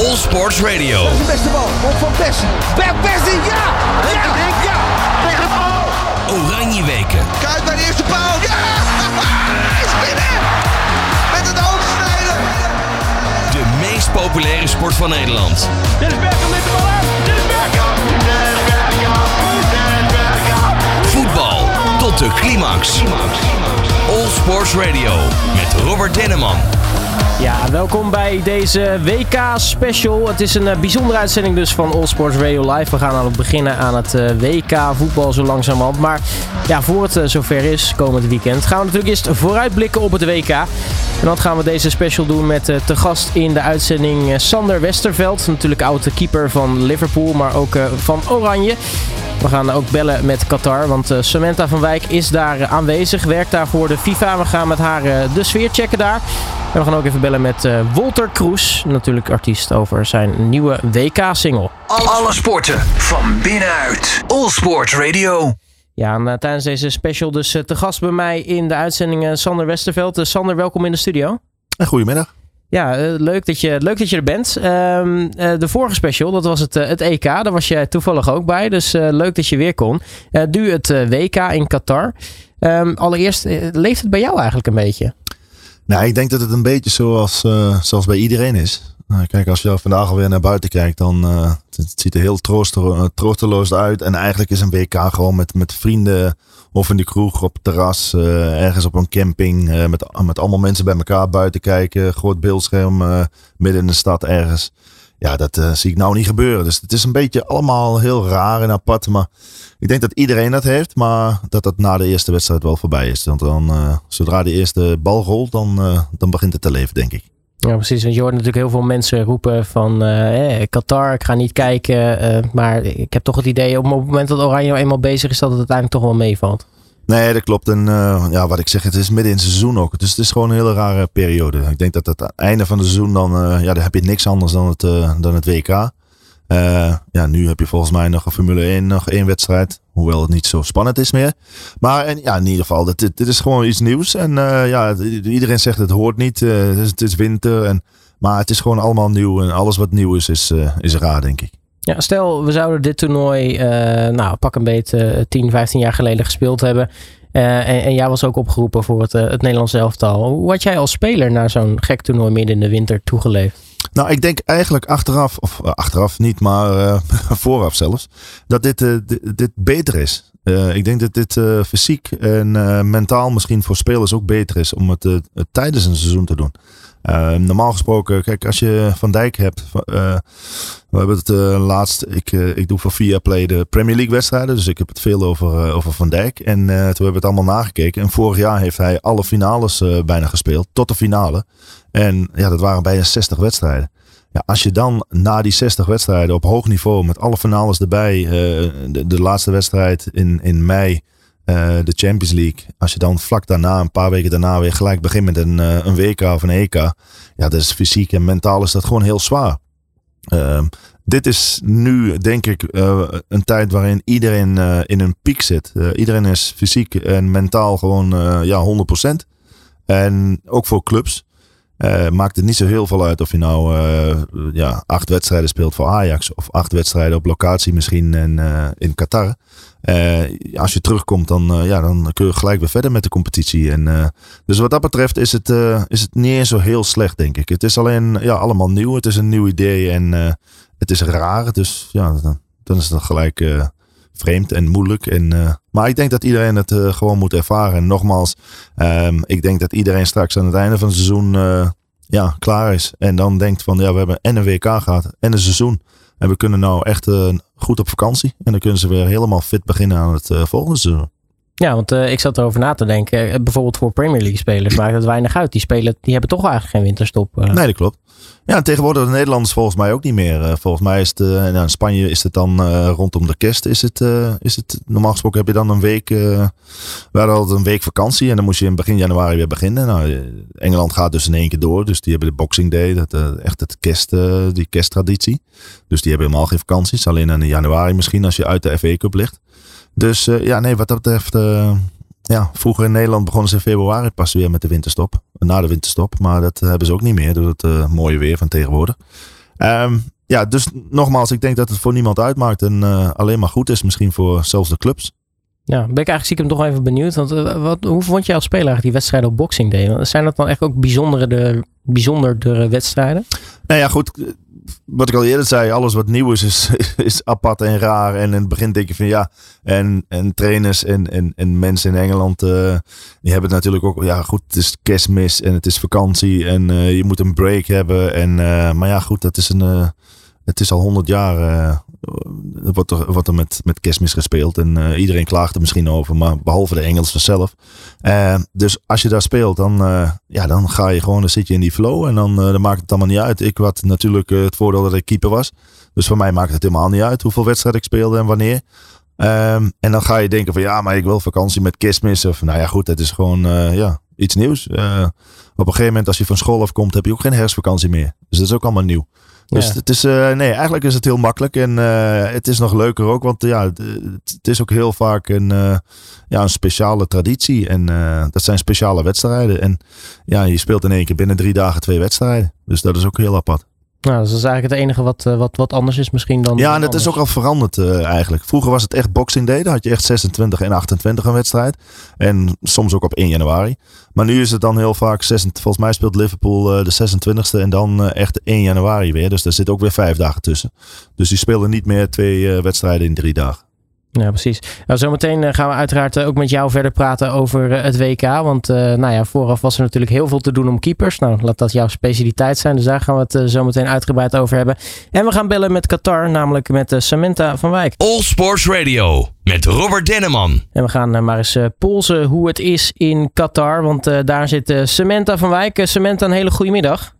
All Sports Radio. Dat is de beste bal. Komt van Persie. Per Persie, ja! Ja! Ja! Tegen de bal! Oranje weken. Kuit bij de eerste paal. Ja! Hij is binnen! Met het hoofdsnijden. De meest populaire sport van Nederland. Dit is Bergkamp met de bal aan. Dit is Bergkamp. De climax. All Sports Radio met Robert Denneman. Ja, welkom bij deze WK-special. Het is een eh, bijzondere uitzending dus van All Sports Radio Live. We gaan aan het beginnen aan het eh, WK-voetbal zo langzamerhand. Maar ja, voor het eh, zover is, komend weekend, gaan we natuurlijk eerst vooruitblikken op het WK. En dan gaan we deze special doen met te gast in de uitzending Sander Westerveld. Natuurlijk oude keeper van Liverpool, maar ook van Oranje. We gaan ook bellen met Qatar, want eh, Samantha van Wijk is daar eh, aanwezig. Werkt daar voor de FIFA. We gaan met haar eh, de sfeer checken daar. En we gaan ook even bellen met eh, Walter Kroes, natuurlijk artiest, over zijn nieuwe WK-single. Alle sporten van binnenuit. All Sports Radio. Ja, en tijdens deze special dus te gast bij mij in de uitzending Sander Westerveld. Sander, welkom in de studio. Goedemiddag. Ja, eh, leuk, dat je, leuk dat je er bent. Ehm, eh, de vorige special, dat was het, eh, het EK. Daar was jij toevallig ook bij. Dus leuk dat je weer kon. Eh nu het WK in Qatar. Ehm, allereerst, leeft het bij jou eigenlijk een beetje? Nou, ik denk dat het een beetje zoals, zoals bij iedereen is. Nou, kijk, als je vandaag alweer naar buiten kijkt, dan uh, het, ziet er heel uh, troosteloos uit. En eigenlijk is een WK gewoon met, met vrienden of in de kroeg, op het terras, uh, ergens op een camping. met, met allemaal mensen bij elkaar buiten kijken. Groot beeldscherm midden in de stad ergens. Ja, dat zie ik nou niet gebeuren. Dus het is een beetje allemaal heel raar en apart. Maar ik denk dat iedereen dat heeft, maar dat dat na de eerste wedstrijd wel voorbij is. Want dan, zodra de eerste bal rolt, dan, dan begint het te leven, denk ik. Ja, precies. Want je hoort natuurlijk heel veel mensen roepen van eh, Qatar, ik ga niet kijken. maar ik heb toch het idee, op het moment dat Oranje eenmaal bezig is, dat het uiteindelijk toch wel meevalt. Nee, dat klopt. En ja, wat ik zeg, het is midden in het seizoen ook. Dus het is gewoon een hele rare periode. Ik denk dat het einde van het seizoen, dan, ja, dan heb je niks anders dan het, dan het WK. Uh, ja, nu heb je volgens mij nog een Formule 1, nog één wedstrijd. Hoewel het niet zo spannend is meer. Maar ja, in ieder geval, dit, dit is gewoon iets nieuws. En uh, ja, iedereen zegt het hoort niet. Het, is, het, is, winter. En, maar het is gewoon allemaal nieuw. En alles wat nieuw is, is, is raar, denk ik. Ja, stel, we zouden dit toernooi, nou, pak een beetje 10, 15 jaar geleden gespeeld hebben. En, en, jij was ook opgeroepen voor het, het Nederlands elftal. Hoe had jij als speler naar zo'n gek toernooi midden in de winter toegeleefd? Nou, ik denk eigenlijk achteraf, of uh, achteraf niet, maar uh, vooraf zelfs, dat dit, uh, dit, dit, beter is. Ik denk dat dit fysiek en mentaal misschien voor spelers ook beter is om het tijdens een seizoen te doen. normaal gesproken, kijk, als je Van Dijk hebt, we hebben het laatst, ik, ik doe voor via Play de Premier League wedstrijden, dus ik heb het veel over, over Van Dijk. En toen hebben we het allemaal nagekeken. En vorig jaar heeft hij alle finales bijna gespeeld, tot de finale. En ja, dat waren bijna 60 wedstrijden. Ja, als je dan na die 60 wedstrijden op hoog niveau met alle finales erbij, uh, de, laatste wedstrijd in, in mei, uh, de Champions League. Als je dan vlak daarna, een paar weken daarna weer gelijk begint met een, uh, een WK of een EK. Ja, dat is fysiek en mentaal is dat gewoon heel zwaar. Ehm, dit is nu, denk ik, een tijd waarin iedereen in een piek zit. iedereen is fysiek en mentaal gewoon ja, 100%. En ook voor clubs. Uh, maakt het niet zo heel veel uit of je nou uh, ja, acht wedstrijden speelt voor Ajax of acht wedstrijden op locatie misschien in, uh, in Qatar. als je terugkomt, dan, ja, dan kun je gelijk weer verder met de competitie. En, dus wat dat betreft is het, is het niet zo heel slecht, denk ik. Het is alleen ja, allemaal nieuw. Het is een nieuw idee en het is raar. Dus ja, dan, dan is het gelijk vreemd en moeilijk. En, maar ik denk dat iedereen het uh, gewoon moet ervaren. En nogmaals, um, ik denk dat iedereen straks aan het einde van het seizoen uh, ja, klaar is. En dan denkt van ja, we hebben en een WK gehad en een seizoen. En we kunnen nou echt goed op vakantie. En dan kunnen ze weer helemaal fit beginnen aan het volgende seizoen. Ja, want uh, ik zat erover na te denken. Bijvoorbeeld voor Premier League spelers maakt het weinig uit. Die spelen, die hebben toch eigenlijk geen winterstop. Uh. Nee, dat klopt. Ja, tegenwoordig de Nederlanders volgens mij ook niet meer. Volgens mij is het, nou, in Spanje is het dan rondom de kerst. Is het, is het, normaal gesproken heb je dan een week, we hadden een week vakantie. En dan moest je in begin januari weer beginnen. Nou, Engeland gaat dus in één keer door. Dus die hebben de Boxing Day, dat, echt het kerst, die kersttraditie. Dus die hebben helemaal geen vakanties. Alleen in januari misschien als je uit de FA Cup ligt. Dus uh, ja, nee, wat dat betreft. Uh, ja, vroeger in Nederland begonnen ze in februari pas weer met de winterstop. Na de winterstop. Maar dat hebben ze ook niet meer door het uh, mooie weer van tegenwoordig. Ehm, ja, dus nogmaals, ik denk dat het voor niemand uitmaakt en eh, alleen maar goed is misschien voor zelfs de clubs. Ja, ben ik eigenlijk stiekem toch even benieuwd. Want eh, wat, hoe vond je als speler die wedstrijden op Boxing Day? Zijn dat dan echt ook bijzondere, bijzondere wedstrijden? Nou ja, goed. Wat ik al eerder zei, alles wat nieuw is, is, is apart en raar. En in het begin denk je van ja, en, en trainers en, en, en mensen in Engeland, eh, die hebben het natuurlijk ook, ja goed, het is kerstmis en het is vakantie en eh, je moet een break hebben. En, eh, maar ja, goed, dat is een, het is al honderd jaar, wordt er, wordt er met, met kerstmis gespeeld. En eh, iedereen klaagt er misschien over, maar behalve de Engelsen zelf. Eh, dus als je daar speelt, dan, eh, ja, dan ga je gewoon, dan zit je in die flow en dan, eh, dan maakt het allemaal niet uit. Ik had natuurlijk eh, het voordeel dat ik keeper was. Dus voor mij maakt het helemaal niet uit hoeveel wedstrijden ik speelde en wanneer. Ehm, en dan ga je denken van ja, maar ik wil vakantie met kerstmis. Of nou ja, goed, het is gewoon eh, ja, iets nieuws. Eh, op een gegeven moment als je van school afkomt, heb je ook geen herfstvakantie meer. Dus dat is ook allemaal nieuw. Dus Ja. het is, eh, nee, eigenlijk is het heel makkelijk. En eh, het is nog leuker ook, want ja, het, het is ook heel vaak een, eh, ja, een speciale traditie. En dat zijn speciale wedstrijden. En ja, je speelt in één keer binnen drie dagen twee wedstrijden. Dus dat is ook heel apart. Nou, dus dat is eigenlijk het enige wat, eh, wat, wat anders is misschien dan. Ja, en dat is ook al veranderd eh, eigenlijk. Vroeger was het echt Boxing Day. Dan had je echt 26 en 28 een wedstrijd. En soms ook op 1 januari. Maar nu is het dan heel vaak, 26, volgens mij speelt Liverpool eh, de 26e en dan echt 1 januari weer. Dus daar zit ook weer vijf dagen tussen. Dus die spelen niet meer twee wedstrijden in drie dagen. Ja, precies. Nou, zometeen eh, gaan we uiteraard eh, ook met jou verder praten over eh, het WK. Want eh, nou ja, vooraf was er natuurlijk heel veel te doen om keepers. Nou, laat dat jouw specialiteit zijn. Dus daar gaan we het eh, zometeen uitgebreid over hebben. En we gaan bellen met Qatar, namelijk met Samantha van Wijk. All Sports Radio met Robert Denneman. En we gaan maar eens polsen hoe het is in Qatar. Want eh, daar zit Samantha van Wijk. Samantha, een hele goede middag.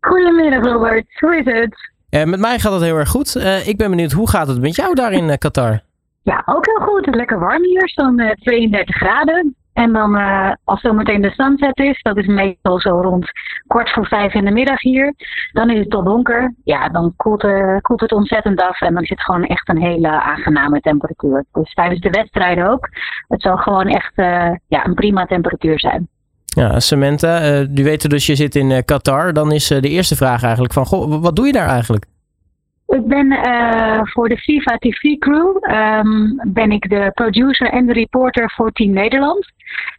Goedemiddag Robert, hoe is het? Eh, met mij gaat het heel erg goed. Eh, ik ben benieuwd, hoe gaat het met jou daar in Qatar? Ja, ook heel goed. Het is lekker warm hier, zo'n eh, 32 graden. En dan eh, als zometeen de sunset is, dat is meestal zo rond kwart voor vijf in de middag hier. Dan is het tot donker. Ja, dan koelt, eh, koelt het ontzettend af en dan het gewoon echt een hele aangename temperatuur. Dus tijdens de wedstrijden ook. Het zal gewoon echt eh, ja, een prima temperatuur zijn. Ja, Samantha, eh u weet dus je zit in eh, Qatar. Dan is eh, de eerste vraag eigenlijk van, goh, wat doe je daar eigenlijk? Ik ben eh, voor de FIFA TV Crew ehm, ben ik de producer en de reporter voor Team Nederland.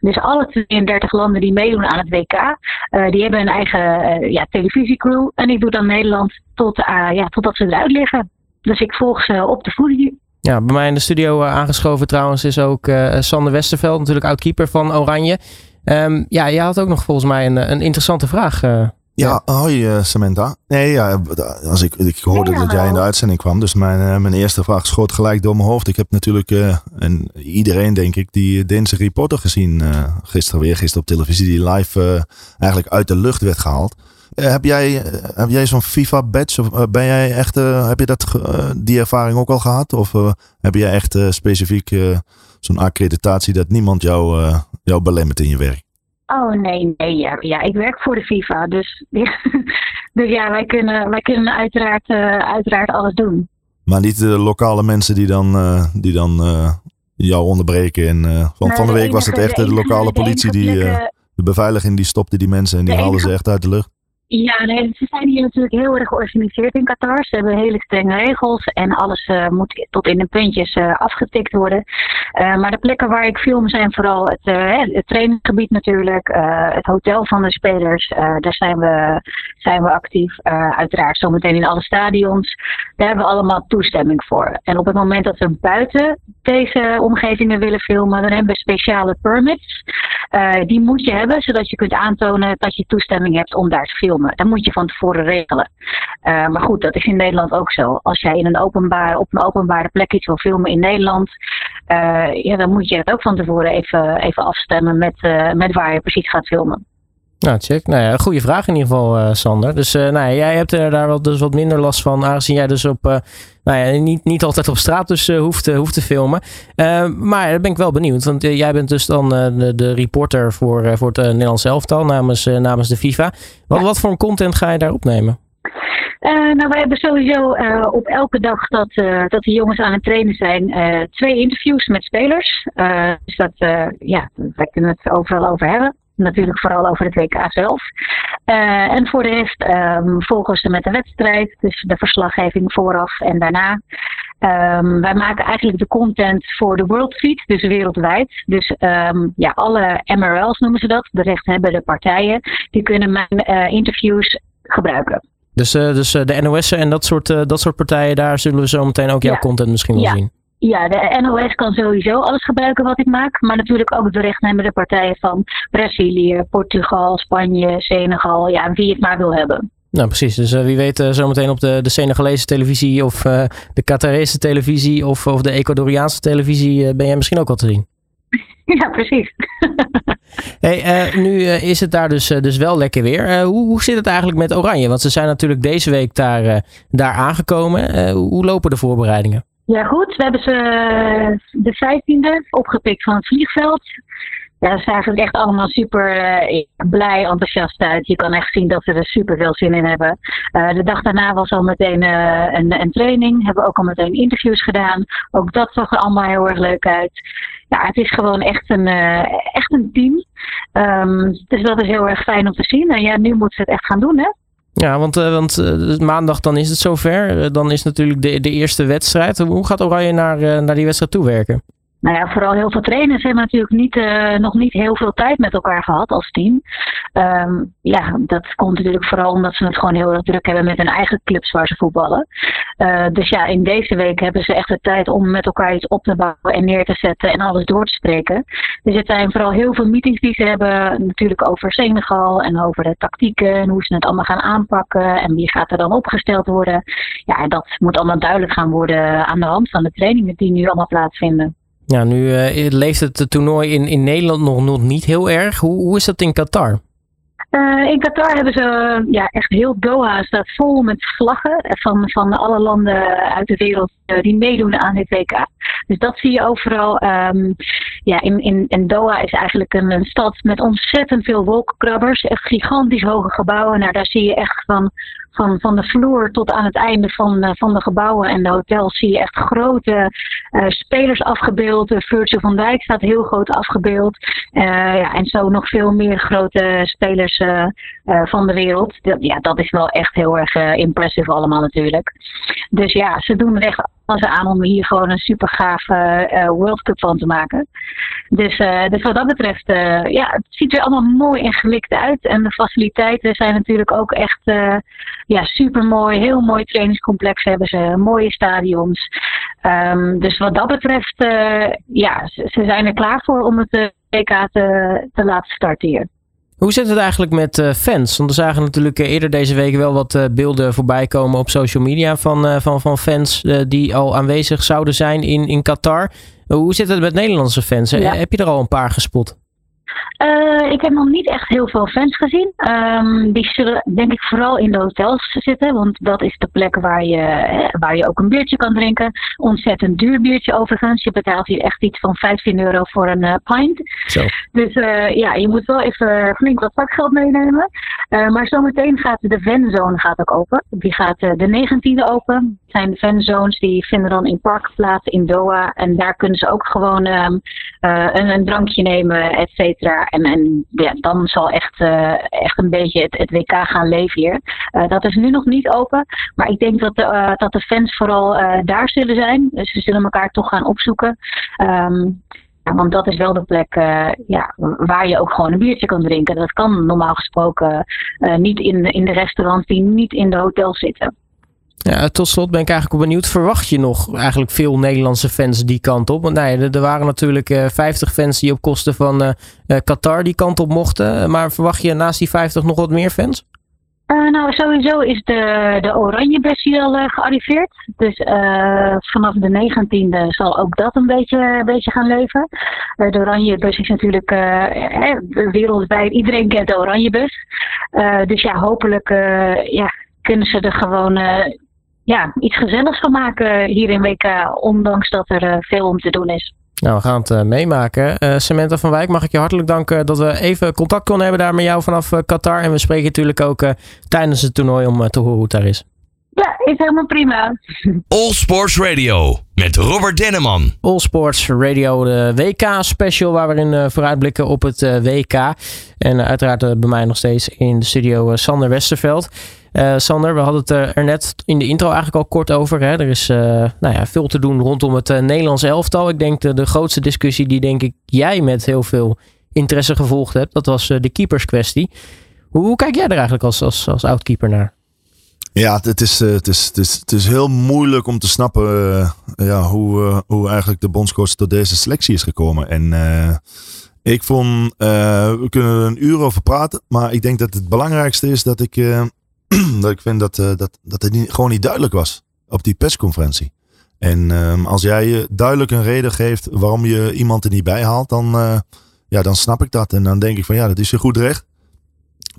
Dus alle 32 landen die meedoen aan het WK, eh, die hebben een eigen eh, ja, televisiecrew. En ik doe dan Nederland tot, ja, totdat ze eruit liggen. Dus ik volg ze op de voet hier. Ja, bij mij in de studio aangeschoven trouwens is ook Sander Westerveld, natuurlijk oud-keeper van Oranje. Ehm, ja, jij had ook nog volgens mij een, een interessante vraag. Eh. Ja, hoi eh, Samantha. Nee, ja, als ik, ik hoorde Ja, dat jij in de uitzending kwam. Dus mijn, eh, mijn eerste vraag schoot gelijk door mijn hoofd. Ik heb natuurlijk, eh, en iedereen denk ik, die Deense reporter gezien eh, gisteren weer, gisteren op televisie, die live eh, eigenlijk uit de lucht werd gehaald. Eh, heb jij, eh, heb jij zo'n FIFA-badge? Of eh, ben jij echt, eh, heb je dat, eh, die ervaring ook al gehad? Of eh, heb jij echt eh, specifiek eh, zo'n accreditatie dat niemand jou, eh, jou belemmert in je werk? Oh nee, nee, ja, ja, ik werk voor de FIFA. Dus, dus ja, wij kunnen, wij kunnen uiteraard, eh, uiteraard alles doen. Maar niet de lokale mensen die dan, eh, die dan eh, jou onderbreken. En, want Nee, van de week was het echt de de, lokale politie, die, de beveiliging die stopte die mensen en die De haalden ze echt uit de lucht. Ja, nee, ze zijn hier natuurlijk heel erg georganiseerd in Qatar. Ze hebben hele strenge regels en alles eh, moet tot in de puntjes eh, afgetikt worden. Eh, maar de plekken waar ik film zijn vooral het, het trainingsgebied natuurlijk, het hotel van de spelers. daar zijn we, zijn we actief. Uiteraard zometeen in alle stadions. Daar hebben we allemaal toestemming voor. En op het moment dat we buiten deze omgevingen willen filmen, dan hebben we speciale permits. Die moet je hebben, zodat je kunt aantonen dat je toestemming hebt om daar te filmen. Dat moet je van tevoren regelen. Eh, maar goed, dat is in Nederland ook zo. Als jij in een openbaar, op een openbare plek iets wil filmen in Nederland, eh, ja, dan moet je het ook van tevoren even, even afstemmen met, eh, met waar je precies gaat filmen. Nou, check. Nou ja, goede vraag in ieder geval, eh, Sander. Dus eh, nou ja, jij hebt er daar wel dus wat minder last van, aangezien jij dus op, eh, nou ja, niet, niet altijd op straat dus hoeft, hoeft te filmen. Maar daar ben ik wel benieuwd, want jij bent dus dan de, de reporter voor, voor het Nederlands elftal namens, namens de FIFA. Wat, Ja. wat voor een content ga je daar opnemen? Nou, wij hebben sowieso op elke dag dat, dat de jongens aan het trainen zijn, twee interviews met spelers. Dus dat, ja, daar kunnen we het overal over hebben. Natuurlijk vooral over het WK zelf. Eh, en voor de rest ehm, volgen ze met de wedstrijd, dus de verslaggeving vooraf en daarna. Ehm, wij maken eigenlijk de content voor de World Feed, dus wereldwijd. Dus ehm, ja, alle MRL's noemen ze dat, de rechthebbende partijen, die kunnen mijn eh, interviews gebruiken. Dus, eh, dus de NOS en dat soort, dat soort partijen, daar zullen we zo meteen ook jouw Ja. content misschien wel Ja. zien. Ja, de NOS kan sowieso alles gebruiken wat ik maak. Maar natuurlijk ook de rechthebbende partijen van Brazilië, Portugal, Spanje, Senegal. Ja, wie het maar wil hebben. Nou, precies. Dus eh, wie weet eh, zometeen op de, de Senegalese televisie of eh, de Qatarese televisie of, of de Ecuadoriaanse televisie ben jij misschien ook wel te zien. Ja, precies. Hey, nu is het daar dus, dus wel lekker weer. Hoe, hoe zit het eigenlijk met Oranje? Want ze zijn natuurlijk deze week daar, daar aangekomen. Hoe lopen de voorbereidingen? Ja, goed. We hebben ze eh, de 15e opgepikt van het vliegveld. Ja, ze zagen er echt allemaal super eh, blij, enthousiast uit. Je kan echt zien dat ze er super veel zin in hebben. Eh, de dag daarna was al meteen een, een training. Hebben ook al meteen interviews gedaan. Ook dat zag er allemaal heel erg leuk uit. Ja, het is gewoon echt een, echt een team. Ehm, dus dat is heel erg fijn om te zien. En ja, nu moeten ze het echt gaan doen, hè? Ja, want, eh, want eh, maandag dan is het zover. Eh, dan is natuurlijk de, de eerste wedstrijd. Hoe gaat Oranje naar, naar die wedstrijd toewerken? Nou ja, vooral heel veel trainers hebben natuurlijk niet, eh, nog niet heel veel tijd met elkaar gehad als team. Ehm, ja, dat komt natuurlijk vooral omdat ze het gewoon heel erg druk hebben met hun eigen clubs waar ze voetballen. Eh, dus ja, in deze week hebben ze echt de tijd om met elkaar iets op te bouwen en neer te zetten en alles door te spreken. Dus het zijn vooral heel veel meetings die ze hebben, natuurlijk over Senegal en over de tactieken en hoe ze het allemaal gaan aanpakken en wie gaat er dan opgesteld worden. Ja, dat moet allemaal duidelijk gaan worden aan de hand van de trainingen die nu allemaal plaatsvinden. Ja, nu eh, leeft het toernooi in, in Nederland nog, nog niet heel erg. Hoe, hoe is dat in Qatar? Eh, in Qatar hebben ze ja, echt heel Doha staat vol met vlaggen van, van alle landen uit de wereld eh, die meedoen aan dit WK. Dus dat zie je overal. Ehm, ja, in, in, in Doha is eigenlijk een, een stad met ontzettend veel wolkenkrabbers. Echt gigantisch hoge gebouwen. Nou, daar zie je echt van, van, van de vloer tot aan het einde van, eh, van de gebouwen en de hotels zie je echt grote eh, spelers afgebeeld. Uh, Virgil van Dijk staat heel groot afgebeeld. Eh, ja, en zo nog veel meer grote spelers eh, eh, van de wereld. Dat, ja, dat is wel echt heel erg eh, impressive allemaal natuurlijk. Dus ja, ze doen er echt alles aan om hier gewoon een super gaaf eh, World Cup van te maken. Dus, eh, dus wat dat betreft, eh, ja, het ziet er allemaal mooi en gelikt uit. En de faciliteiten zijn natuurlijk ook echt ja, super mooi. Heel mooi trainingscomplex hebben ze, mooie stadions. Ehm, dus wat dat betreft, ja, ze, ze zijn er klaar voor om het WK te, te laten starten hier. Hoe zit het eigenlijk met eh, fans? Want we zagen natuurlijk eh, eerder deze week wel wat eh, beelden voorbij komen op social media van, van, van fans die al aanwezig zouden zijn in, in Qatar. Hoe zit het met Nederlandse fans? Ja. Heb je er al een paar gespot? Eh, ik heb nog niet echt heel veel fans gezien. Ehm, die zullen denk ik vooral in de hotels zitten. Want dat is de plek waar je, waar je ook een biertje kan drinken. Ontzettend duur biertje overigens. Je betaalt hier echt iets van 15 euro voor een eh, pint. Zo. Dus eh, ja, je moet wel even flink wat zakgeld meenemen. Maar zometeen gaat de fanzone gaat ook open. Die gaat de 19e open. Het zijn de fanzones die vinden dan in parken plaats in Doha. En daar kunnen ze ook gewoon ehm, eh, een, een drankje nemen, et cetera. En, dan zal echt, eh, echt een beetje het, WK gaan leven hier. Eh, dat is nu nog niet open. Maar ik denk dat de, eh, dat de fans vooral daar zullen zijn. Dus ze zullen elkaar toch gaan opzoeken. Ehm, ja, want dat is wel de plek ja, waar je ook gewoon een biertje kan drinken. Dat kan normaal gesproken niet in in de restaurants die niet in de hotels zitten. Ja, tot slot ben ik eigenlijk benieuwd. Verwacht je nog eigenlijk veel Nederlandse fans die kant op? Want nee, er, waren natuurlijk eh 50 fans die op kosten van eh, eh, Qatar die kant op mochten. Maar verwacht je naast die 50 nog wat meer fans? Eh, nou, sowieso is de, de oranje al eh, gearriveerd. Dus eh, vanaf de 19e zal ook dat een beetje, een beetje gaan leven. Eh, de oranje bus is natuurlijk eh, eh, wereldwijd, iedereen kent de oranje bus. Eh, dus ja, hopelijk eh, ja, kunnen ze er gewoon eh, ja, iets gezelligs van maken hier in WK. Ondanks dat er eh, veel om te doen is. Nou, we gaan het eh, meemaken. Eh, Samantha van Wijk, mag ik je hartelijk danken dat we even contact konden hebben daar met jou vanaf Qatar. En we spreken natuurlijk ook eh, tijdens het toernooi om te horen hoe het daar is. Ja, is helemaal prima. All Sports Radio met Robert Denneman. All Sports Radio, de WK-special, waar we in uh, vooruitblikken op het uh, WK. En uh, uiteraard bij mij nog steeds in de studio Sander Westerveld. Sander, we hadden het er net in de intro eigenlijk al kort over. Hè? Er is nou ja, veel te doen rondom het Nederlands elftal. Ik denk de, de grootste discussie die denk ik jij met heel veel interesse gevolgd hebt, dat was de keeperskwestie. Hoe, hoe kijk jij er eigenlijk als, als, als oud-keeper naar? Ja, het is, het, is, het, is, het is heel moeilijk om te snappen uh, ja, hoe, uh, hoe eigenlijk de bondscoach tot deze selectie is gekomen. En uh, ik vond, we kunnen er een uur over praten, maar ik denk dat het belangrijkste is dat ik, dat ik vind dat, dat, dat het niet, gewoon niet duidelijk was op die persconferentie. En als jij duidelijk een reden geeft waarom je iemand er niet bij haalt, dan, ja, dan snap ik dat. En dan denk ik van ja, dat is je goed recht.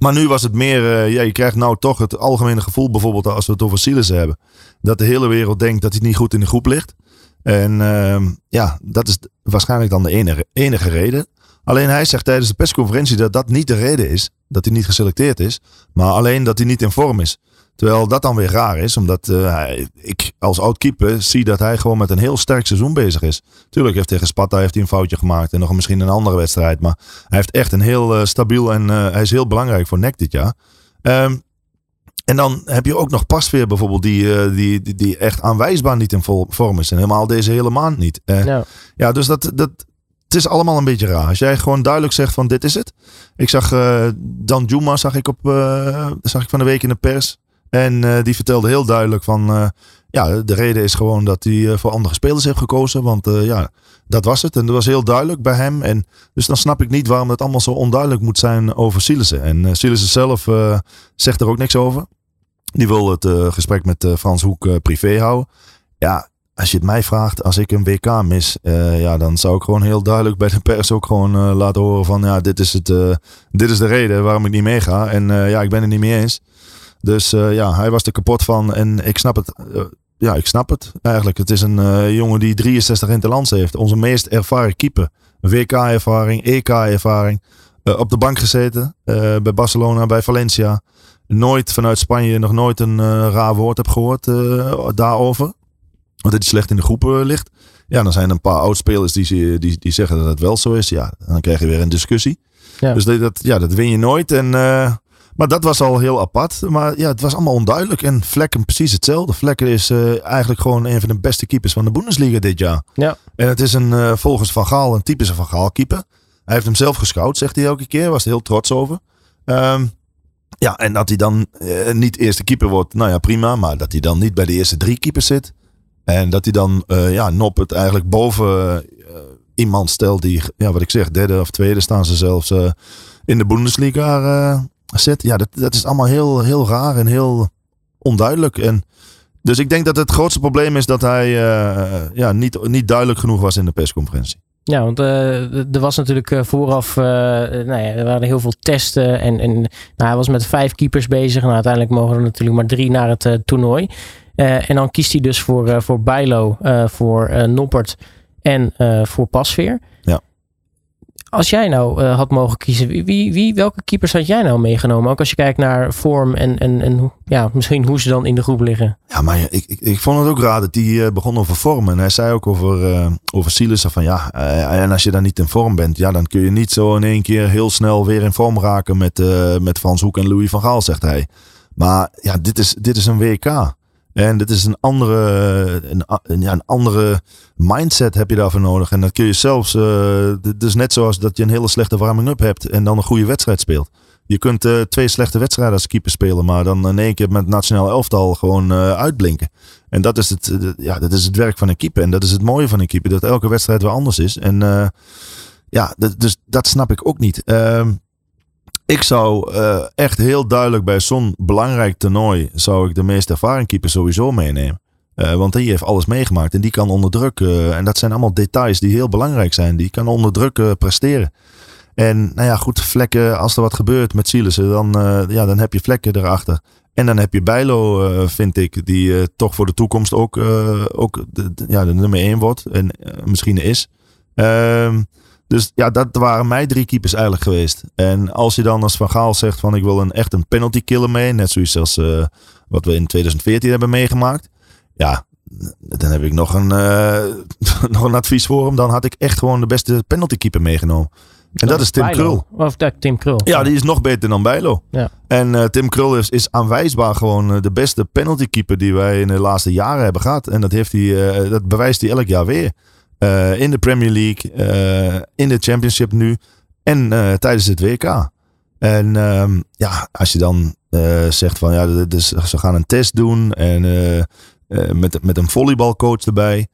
Maar nu was het meer, uh, ja, je krijgt nou toch het algemene gevoel, bijvoorbeeld als we het over Silas hebben, dat de hele wereld denkt dat hij niet goed in de groep ligt. En uh, ja, dat is waarschijnlijk dan de enige, enige reden. Alleen hij zegt tijdens de persconferentie dat dat niet de reden is, dat hij niet geselecteerd is, maar alleen dat hij niet in vorm is. Terwijl dat dan weer raar is, omdat uh, ik als oud-keeper zie dat hij gewoon met een heel sterk seizoen bezig is. Tuurlijk heeft tegen Sparta heeft hij een foutje gemaakt en nog misschien een andere wedstrijd. Maar hij heeft echt een heel uh, stabiel en uh, hij is heel belangrijk voor NEC dit jaar. Um, en dan heb je ook nog Pasveer bijvoorbeeld, die, die, die, die, echt aanwijsbaar niet in vorm is. En helemaal deze hele maand niet. Ja. ja, dus dat, dat, het is allemaal een beetje raar. Als jij gewoon duidelijk zegt van dit is het. Ik zag Dan Juma zag ik, op, zag ik van de week in de pers. En uh, die vertelde heel duidelijk van, uh, ja, de reden is gewoon dat hij uh, voor andere spelers heeft gekozen. Want ja, dat was het. En dat was heel duidelijk bij hem. En dus dan snap ik niet waarom het allemaal zo onduidelijk moet zijn over Silesen. En uh, Silesen zelf zegt er ook niks over. Die wil het gesprek met Frans Hoek privé houden. Ja, als je het mij vraagt, als ik een WK mis, ja, dan zou ik gewoon heel duidelijk bij de pers ook gewoon laten horen van, ja, dit is, het, dit is de reden waarom ik niet meega. En ja, ik ben het niet mee eens. Dus ja, hij was er kapot van. En ik snap het. Ja, ik snap het eigenlijk. Het is een jongen die 63 interlands heeft. Onze meest ervaren keeper. WK-ervaring, EK-ervaring. op de bank gezeten. bij Barcelona, bij Valencia. Nooit vanuit Spanje nog nooit een raar woord heb gehoord daarover. Dat hij slecht in de groepen ligt. Ja, dan zijn er een paar oudspelers die, die, die zeggen dat het wel zo is. Ja, dan krijg je weer een discussie. Ja. Dus dat, ja, dat win je nooit. En maar dat was al heel apart. Maar ja, het was allemaal onduidelijk. En Vlekken precies hetzelfde. Vlekken is uh, eigenlijk gewoon een van de beste keepers van de Bundesliga dit jaar. Ja. En het is een, uh, volgens Van Gaal een typische Van Gaal keeper. Hij heeft hem zelf gescout, zegt hij elke keer. Was er heel trots over. Um, ja, en dat hij dan niet eerste keeper wordt, nou ja, prima. Maar dat hij dan niet bij de eerste drie keepers zit. En dat hij dan, ja, Nop het eigenlijk boven iemand stelt die, ja, wat ik zeg, derde of tweede staan ze zelfs in de Bundesliga zit. Ja, dat, dat is allemaal heel, heel raar en heel onduidelijk. En dus ik denk dat het grootste probleem is dat hij uh, ja, niet, niet duidelijk genoeg was in de persconferentie. Ja, want uh, er was natuurlijk uh, vooraf, uh, nou ja, er waren heel veel testen en, en nou, hij was met vijf keepers bezig. En uiteindelijk mogen er natuurlijk maar drie naar het toernooi. En dan kiest hij dus voor, voor Bijlo, voor Noppert en voor Pasveer. Ja. Als jij nou had mogen kiezen, wie, wie, welke keepers had jij nou meegenomen? Ook als je kijkt naar vorm en, en, en ja, misschien hoe ze dan in de groep liggen. Ja, maar ik, ik, ik vond het ook raar dat hij begon over vorm. En hij zei ook over, uh, over Silas van ja, en als je dan niet in vorm bent, ja, dan kun je niet zo in één keer heel snel weer in vorm raken met, met Frans Hoek en Louis van Gaal, zegt hij. Maar ja, dit is, dit is een WK. En dit is een andere, een, ja, een andere mindset heb je daarvoor nodig. En dat kun je zelfs, uh, dus net zoals dat je een hele slechte warming-up hebt en dan een goede wedstrijd speelt. Je kunt uh, twee slechte wedstrijden als keeper spelen, maar dan in één keer met nationaal elftal gewoon uh, uitblinken. En dat is, het, ja, dat is het werk van een keeper. En dat is het mooie van een keeper, dat elke wedstrijd weer anders is. En ja, dus dat snap ik ook niet. Ik zou uh, echt heel duidelijk bij zo'n belangrijk toernooi zou ik de meest ervaren keeper sowieso meenemen. Uh, want die heeft alles meegemaakt en die kan onder druk. Uh, en dat zijn allemaal details die heel belangrijk zijn. Die kan onder druk presteren. En nou ja, goed, vlekken, als er wat gebeurt met Sielissen, dan, ja, dan heb je vlekken erachter. En dan heb je Bijlo, vind ik, die toch voor de toekomst ook, ook de, ja, de nummer 1 wordt. En misschien is. Ehm dus ja, dat waren mijn drie keepers eigenlijk geweest. En als je dan als Van Gaal zegt van ik wil een echt een penalty killer mee. Net zoals als, uh, wat we in 2014 hebben meegemaakt. Ja, dan heb ik nog een, eh, nog een advies voor hem. Dan had ik echt gewoon de beste penaltykeeper meegenomen. En dat, is Tim Bijlo. Krul. Of ja, Tim Krul. Ja, die is nog beter dan Bijlo. Ja. En eh, Tim Krul is, is aanwijsbaar gewoon eh, de beste penaltykeeper die wij in de laatste jaren hebben gehad. En dat, heeft hij, eh, dat bewijst hij elk jaar weer. Eh, in de Premier League, eh, in de Championship nu en eh, tijdens het WK. En ehm, ja, als je dan zegt van ja, is- ze gaan een test doen en met, met een volleybalcoach erbij.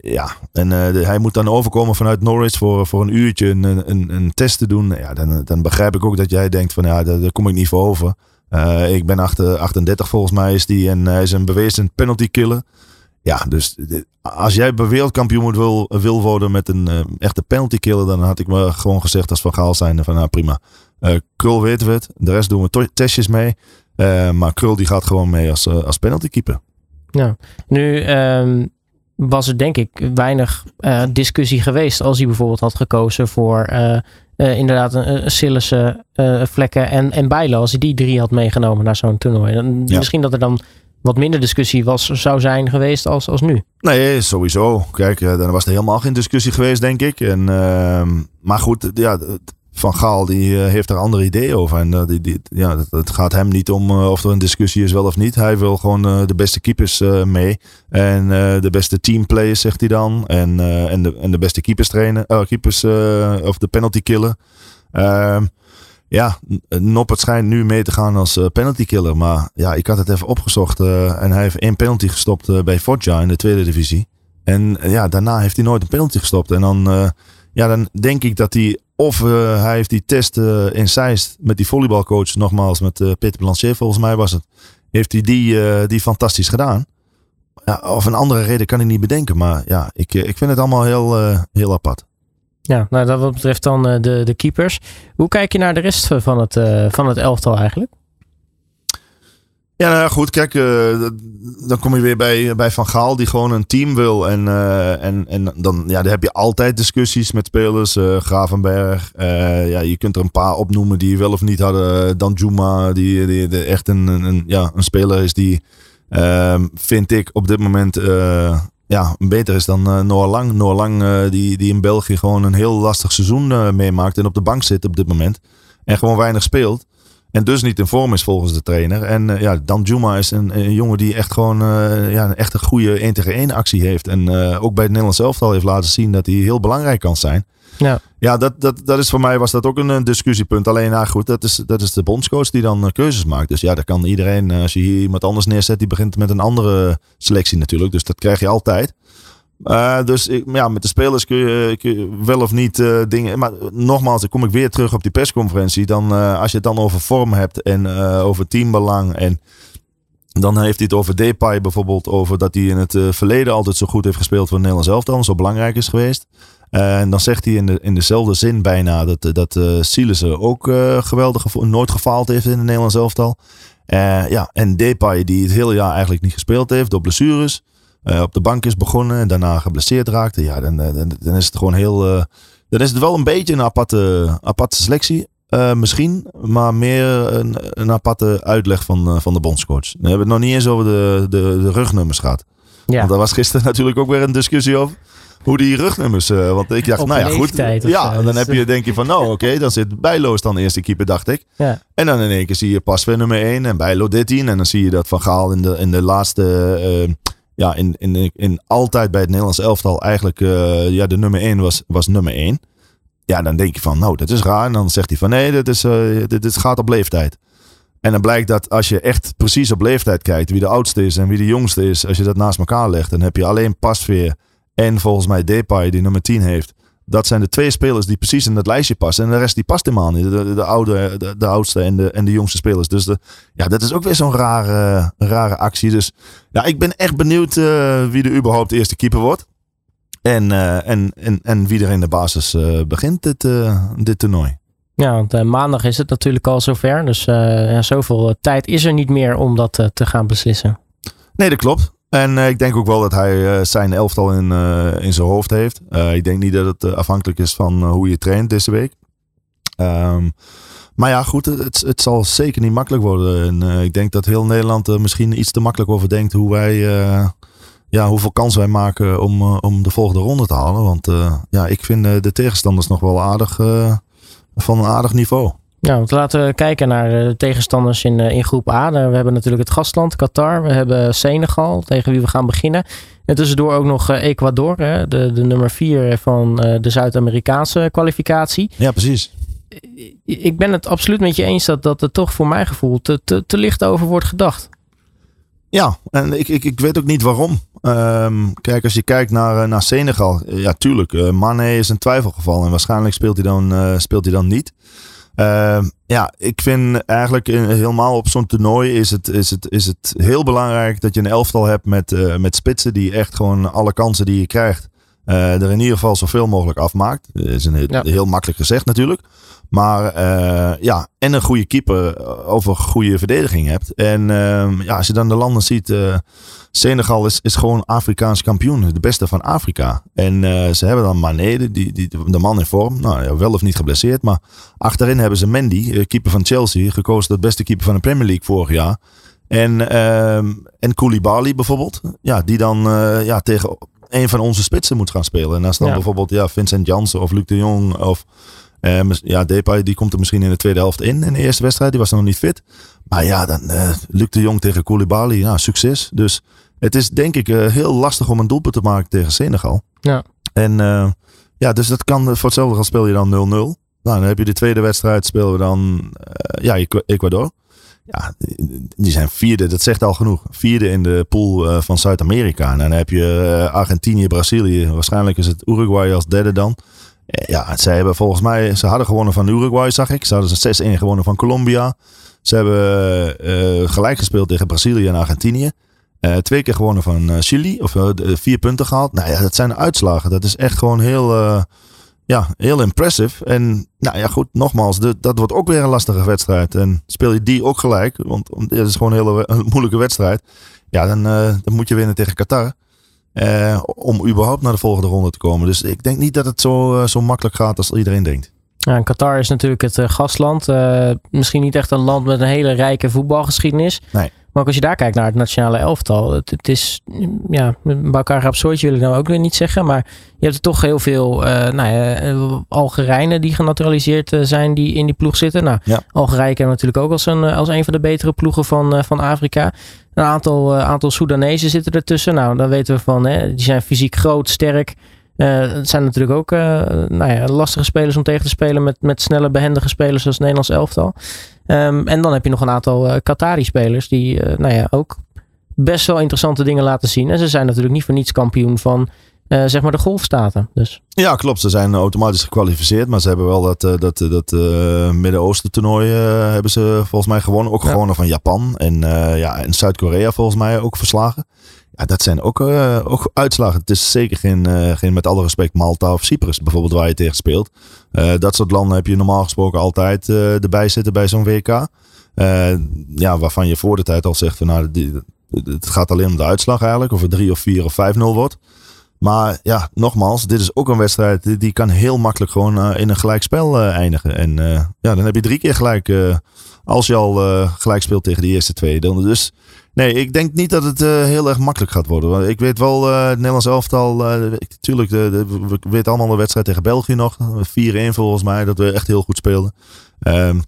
Ja, en hij moet dan overkomen vanuit Norwich voor, voor een uurtje een, een, een test te doen. Ja, dan, dan begrijp ik ook dat jij denkt van ja, daar, daar kom ik niet voor over. Ik ben achter, 38 volgens mij is die en hij is een bewezen penalty killer. Ja, dus als jij wereldkampioen moet wil, wil worden met een eh, echte penalty killer, dan had ik me gewoon gezegd als Van Gaal zijn van nou prima. Eh, Krul weten we het, de rest doen we testjes mee. Eh, maar Krul die gaat gewoon mee als, als penalty keeper. Ja. Nu ehm, was er denk ik weinig discussie geweest als hij bijvoorbeeld had gekozen voor inderdaad een, eh, Vlekken en, en Bijlo. Als hij die drie had meegenomen naar zo'n toernooi. Dan, Ja. Misschien dat er dan wat minder discussie was, zou zijn geweest als, als nu. Nee, sowieso. Kijk, eh, dan was er helemaal geen discussie geweest, denk ik. En, ehm, maar goed, ja, het- Van Gaal die eh, heeft er andere ideeën over. En eh, die, die, ja, het, het gaat hem niet om of er een discussie is wel of niet. Hij wil gewoon de beste keepers mee. En de beste teamplayers, zegt hij dan. En, en, de, en de beste keepers trainen. keepers of de penalty killer. Ja, Noppert schijnt nu mee te gaan als eh, penalty killer. Maar ja, ik had het even opgezocht. eh, en hij heeft één penalty gestopt eh, bij Foggia in de tweede divisie. En ja, daarna heeft hij nooit een penalty gestopt. En dan, ja, dan denk ik dat hij... Of hij heeft die test in Zeist met die volleybalcoach, nogmaals met Peter Blanchet volgens mij was het. Heeft hij die, die fantastisch gedaan. Ja, of een andere reden kan ik niet bedenken. Maar ja, ik, ik vind het allemaal heel, heel apart. Ja, nou, dat wat betreft dan eh, de, de keepers. Hoe kijk je naar de rest van het, eh, van het elftal eigenlijk? Ja, nou ja, goed. Kijk, eh, dan kom je weer bij, bij Van Gaal, die gewoon een team wil. En, en, en dan, ja, dan heb je altijd discussies met spelers. eh Gravenberg. ja, je kunt er een paar opnoemen die wel of niet hadden. Dan Juma, die, die, die echt een, een, een- ja, een speler is die, ehm, vind ik, op dit moment ja, beter is dan eh Noah Lang. Noah Lang, eh, die, die in België gewoon een heel lastig seizoen eh, meemaakt. En op de bank zit op dit moment. En gewoon weinig speelt. En dus niet in vorm is volgens de trainer. En ja, Dan Juma is een, een jongen die echt gewoon ja, echt een goede 1 tegen 1 actie heeft. En ook bij het Nederlands elftal heeft laten zien dat hij heel belangrijk kan zijn. Ja. Ja, dat, dat, dat is voor mij was dat ook een, discussiepunt. Alleen, nou goed, dat is, dat is de bondscoach die dan eh, keuzes maakt. Dus ja, daar kan iedereen, eh, als je hier iemand anders neerzet, die begint met een andere selectie natuurlijk. Dus dat krijg je altijd. Eh, dus ik, ja, met de spelers kun je, wel of niet dingen. Maar nogmaals, dan kom ik weer terug op die persconferentie. Dan, als je het dan over vorm hebt en over teambelang. En dan heeft hij het over Depay bijvoorbeeld. Over dat hij in het verleden altijd zo goed heeft gespeeld voor het Nederlands elftal. en Zo belangrijk is geweest. Eh, en dan zegt hij in, de, in dezelfde zin bijna dat, eh, dat uh, Silesen ook eh, geweldig nooit gefaald heeft in het Nederlands elftal. Ja, en Depay die het hele jaar eigenlijk niet gespeeld heeft door blessures. op de bank is begonnen en daarna geblesseerd raakte. Ja, dan, dan, dan is het gewoon heel... dan is het wel een beetje een aparte, aparte selectie. misschien, maar meer een, een aparte uitleg van, van de bondscoach. We hebben het nog niet eens over de, de, de rugnummers gehad. Ja. Want daar was gisteren natuurlijk ook weer een discussie over. Hoe die rugnummers. eh, want ik dacht, Op nou ja, goed. Ja, zo. dan Dus, heb je, denk je van, nou oké, dan zit Bijloos dan eerste keeper, dacht ik. Ja. En dan in één keer zie je pas weer nummer 1 en Bijlo 13. En dan zie je dat Van Gaal in de, in de laatste. eh, ja, in, in, in, altijd bij het Nederlands elftal eigenlijk. eh, ja, de nummer 1 was, was nummer 1. Ja, dan denk je van, nou, dat is raar. En dan zegt hij van, nee, dit, is, eh, dit, dit gaat op leeftijd. En dan blijkt dat als je echt precies op leeftijd kijkt, wie de oudste is en wie de jongste is, als je dat naast elkaar legt, dan heb je alleen Pasveer en volgens mij Depay die nummer 10 heeft. Dat zijn de twee spelers die precies in dat lijstje passen. En de rest die past helemaal niet. De, de, de oude, de, de oudste en de, en de jongste spelers. Dus de, ja, dat is ook weer zo'n rare, rare actie. Dus ja, ik ben echt benieuwd eh, wie er überhaupt de eerste keeper wordt. En, eh, en, en, en wie er in de basis eh, begint dit, dit toernooi. Ja, want maandag is het natuurlijk al zover. Dus ja, zoveel tijd is er niet meer om dat te gaan beslissen. Nee, dat klopt. En eh, ik denk ook wel dat hij eh, zijn elftal in, eh, in zijn hoofd heeft. Ik denk niet dat het afhankelijk is van hoe je traint deze week. Ehm, maar ja, goed, het, het zal zeker niet makkelijk worden. En ik denk dat heel Nederland er misschien iets te makkelijk over denkt hoe wij, ja, hoeveel kans wij maken om, om de volgende ronde te halen. Want ja, ik vind de tegenstanders nog wel aardig van een aardig niveau. Ja, want laten we kijken naar de tegenstanders in, eh, in groep A. Daar- We hebben natuurlijk het gastland, Qatar. We hebben Senegal, tegen wie we gaan beginnen. En tussendoor ook nog eh, Ecuador, hè, de, de nummer 4 van eh, de Zuid-Amerikaanse kwalificatie. Ja, precies. Ik ben het absoluut met je eens dat, dat er toch voor mijn gevoel te, te, te licht over wordt gedacht. Ja, en ik, ik, ik weet ook niet waarom. Ehm, kijk, als je kijkt naar, eh, naar Senegal. eh, Ja, tuurlijk. eh Mane is een twijfelgeval. En waarschijnlijk speelt hij dan, eh, speelt hij dan niet. Ehm, ja, ik vind eigenlijk in- helemaal op zo'n toernooi is het, is, het, is het heel belangrijk dat je een elftal hebt met, eh, met spitsen die echt gewoon alle kansen die je krijgt. eh, er in ieder geval zoveel mogelijk afmaakt. Dat is een heel, Ja. heel makkelijk gezegd natuurlijk. Maar eh, ja, en een goede keeper eh, of een goede verdediging hebt. En ehm, ja, als je dan de landen ziet. eh, Senegal is, is gewoon Afrikaans kampioen. De beste van Afrika. En ze hebben dan Mane, die, die, de man in vorm. Nou ja, wel of niet geblesseerd. Maar achterin hebben ze Mendy, keeper van Chelsea. Gekozen tot beste keeper van de Premier League vorig jaar. En, ehm en Koulibaly bijvoorbeeld. Ja, die dan ja, tegen een van onze spitsen moet gaan spelen. En als dan Ja. bijvoorbeeld ja, Vincent Janssen of Luc de Jong of... eh, mis- ja, Depay die komt er misschien in de tweede helft in. In de eerste wedstrijd. Die was nog niet fit. Maar ja, dan eh Luc de Jong tegen Koulibaly. Ja, succes. Dus het is denk ik eh, heel lastig om een doelpunt te maken tegen Senegal. Ja. En eh, ja, dus dat kan voor hetzelfde geld speel je dan 0-0. Nou, dan heb je de tweede wedstrijd spelen we dan eh, ja, Ecuador. Ja, die- zijn vierde, dat zegt al genoeg. Vierde in de pool eh, van Zuid-Amerika. En dan heb je eh, Argentinië, Brazilië. Waarschijnlijk is het Uruguay als derde dan. Eh, Ja, zij hebben volgens mij, ze hadden gewonnen van Uruguay, zag ik. Ze hadden ze 6-1 gewonnen van Colombia. Ze hebben eh, gelijk gespeeld tegen Brazilië en Argentinië. Eh, twee keer gewonnen van eh, Chili, of eh, vier punten gehaald. Nou ja, dat zijn uitslagen. Dat is echt gewoon heel, eh, ja, heel impressive. En nou ja, goed, nogmaals, dat wordt ook weer een lastige wedstrijd. En speel je die ook gelijk, want om- het is gewoon een hele een moeilijke wedstrijd. Ja, dan, eh, dan moet je winnen tegen Qatar. Eh, om überhaupt naar de volgende ronde te komen. Dus ik denk niet dat het zo, eh, zo makkelijk gaat als iedereen denkt. Ja, en Qatar is natuurlijk het eh, gastland. Misschien niet echt een land met een hele rijke voetbalgeschiedenis. Nee. Maar ook als je daar kijkt naar het nationale elftal. Het, het is, ja, bij elkaar rapsoortje wil ik nou ook weer niet zeggen. Maar je hebt er toch heel veel eh nou ja, eh, Algerijnen die genaturaliseerd eh, zijn die in die ploeg zitten. Nou, Ja. Algerije kennen natuurlijk ook als een, als een van de betere ploegen van, van Afrika. Een aantal, aantal Soedanezen zitten ertussen. Nou, dan weten we van, hè, die zijn fysiek groot, sterk. Eh, het zijn natuurlijk ook nou ja, lastige spelers om tegen te spelen met, met snelle, behendige spelers zoals het Nederlands elftal. Ehm, en dan heb je nog een aantal eh, Qatari-spelers die eh, nou ja, ook best wel interessante dingen laten zien. En ze zijn natuurlijk niet voor niets kampioen van eh, zeg maar de golfstaten. Dus Ja, klopt. Ze zijn automatisch gekwalificeerd. Maar ze hebben wel dat, dat, dat Midden-Oosten toernooi hebben ze volgens mij gewonnen. Ook Ja. gewonnen van Japan. En, ja, en Zuid-Korea volgens mij ook verslagen. Ja, dat zijn ook, eh, ook uitslagen. Het is zeker geen, eh, geen, met alle respect, Malta of Cyprus bijvoorbeeld waar je tegen speelt. Eh, dat soort landen heb je normaal gesproken altijd erbij zitten bij zo'n WK. Ja, waarvan je voor de tijd al zegt van nou, het gaat alleen om de uitslag eigenlijk. Of het 3 of 4 of 5-0 wordt. Maar ja, nogmaals, dit is ook een wedstrijd die, kan heel makkelijk gewoon in een gelijkspel eindigen. En ja, dan heb je drie keer gelijk als je al gelijk speelt tegen de eerste twee. Dan, dus nee, ik denk niet dat het eh, heel erg makkelijk gaat worden. Ik weet wel, eh, het Nederlands elftal, natuurlijk, de, de, we weten allemaal de wedstrijd tegen België nog. 4-1 volgens mij, dat we echt heel goed speelden. Ehm,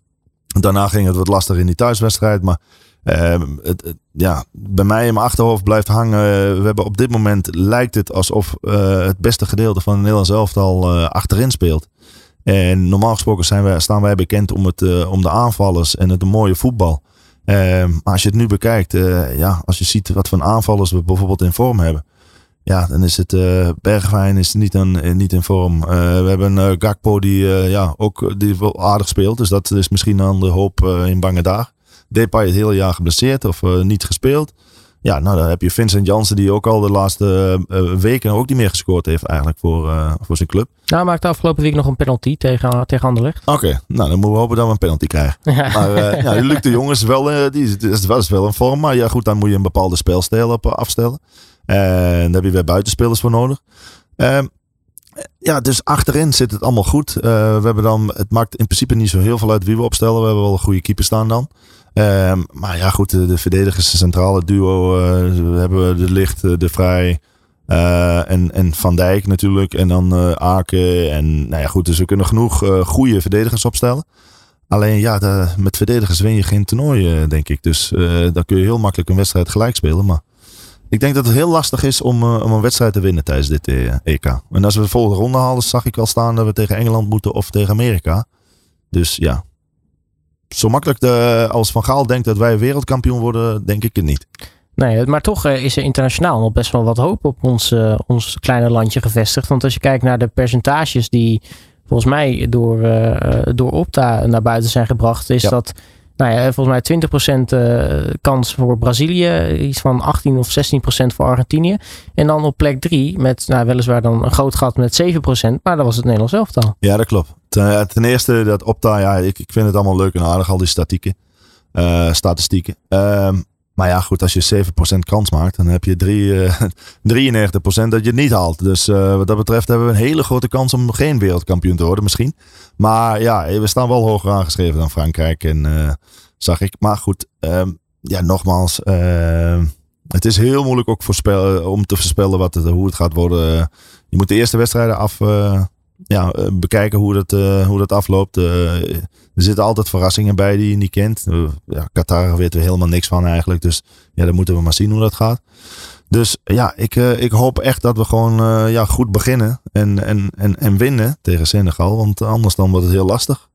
daarna ging het wat lastiger in die thuiswedstrijd, maar Ehm, het, ja, bij mij in mijn achterhoofd blijft hangen. we hebben op dit moment lijkt het alsof het beste gedeelte van het Nederlands elftal achterin speelt. En normaal gesproken zijn wij, staan wij bekend om, het, om de aanvallers en het mooie voetbal. Ehm, maar als je het nu bekijkt, eh, ja, als je ziet wat voor aanvallers we bijvoorbeeld in vorm hebben. Ja, dan is het eh Bergwijn is niet, een, eh, niet in vorm. We hebben eh, Gakpo die, ja, ook die wel aardig speelt. Dus dat is misschien dan de hoop in bange dagen. Depay het hele jaar geblesseerd of niet gespeeld. Ja, nou dan heb je Vincent Janssen die ook al de laatste eh, weken ook niet meer gescoord heeft eigenlijk voor, eh, voor zijn club. nou maakte afgelopen week nog een penalty tegen, tegen Anderlecht. Oké, nou dan moeten we hopen dat we een penalty krijgen. Maar eh, ja, Luc de Jong is wel, eh, die is, wel, is wel in vorm. Maar ja goed, dan moet je een bepaalde speelstijl op eh, afstellen. En daar heb je weer buitenspelers voor nodig. Ehm, ja, dus achterin zit het allemaal goed. Eh, we hebben dan, het maakt in principe niet zo heel veel uit wie we opstellen. We hebben wel een goede keeper staan dan. Ehm, maar ja, goed, de, de verdedigers, de centrale duo, eh, we hebben de Licht, eh, de Vrij eh, en, en Van Dijk natuurlijk. En dan eh Aken. En nou ja, goed, dus we kunnen genoeg goede verdedigers opstellen. Alleen ja, de- met verdedigers win je geen toernooi, denk ik. Dus dan kun je heel makkelijk een wedstrijd gelijk spelen. Maar ik denk dat het heel lastig is om, om een wedstrijd te winnen tijdens dit EK. En als we de volgende ronde halen, zag ik wel staan dat we tegen Engeland moeten of tegen Amerika. Dus ja, zo makkelijk de, als Van Gaal denkt dat wij wereldkampioen worden, denk ik het niet. Nee, maar toch eh, is er internationaal nog best wel wat hoop op ons, eh, ons kleine landje gevestigd. Want als je kijkt naar de percentages die volgens mij door, eh, door Opta naar buiten zijn gebracht, is Ja. dat nou ja, volgens mij 20% eh, kans voor Brazilië, iets van 18 of 16% voor Argentinië. En dan op plek 3 met nou, weliswaar dan een groot gat met 7%, maar dat was het Nederlands elftal. Ja, dat klopt. Ten, ten eerste, dat Opta, ja, ik, ik vind het allemaal leuk en aardig, al die statieken, eh, statistieken. Ehm, maar ja, goed, als je 7% kans maakt, dan heb je drie, eh, 93% dat je het niet haalt. Dus eh, wat dat betreft hebben we een hele grote kans om geen wereldkampioen te worden misschien. Maar ja, we staan wel hoger aangeschreven dan Frankrijk, en, eh, zag ik. Maar goed, ehm, ja, nogmaals, ehm, het is heel moeilijk ook voorspel, om te voorspellen wat het, hoe het gaat worden. Je moet de eerste wedstrijden af, eh, ja, eh, bekijken hoe dat, eh, hoe dat afloopt. Eh, er zitten altijd verrassingen bij die je niet kent. Ja, Qatar weten we helemaal niks van eigenlijk. Dus ja, dan moeten we maar zien hoe dat gaat. Dus ja, ik, ik hoop echt dat we gewoon ja, goed beginnen en, en, en, en winnen tegen Senegal. Want anders dan wordt het heel lastig.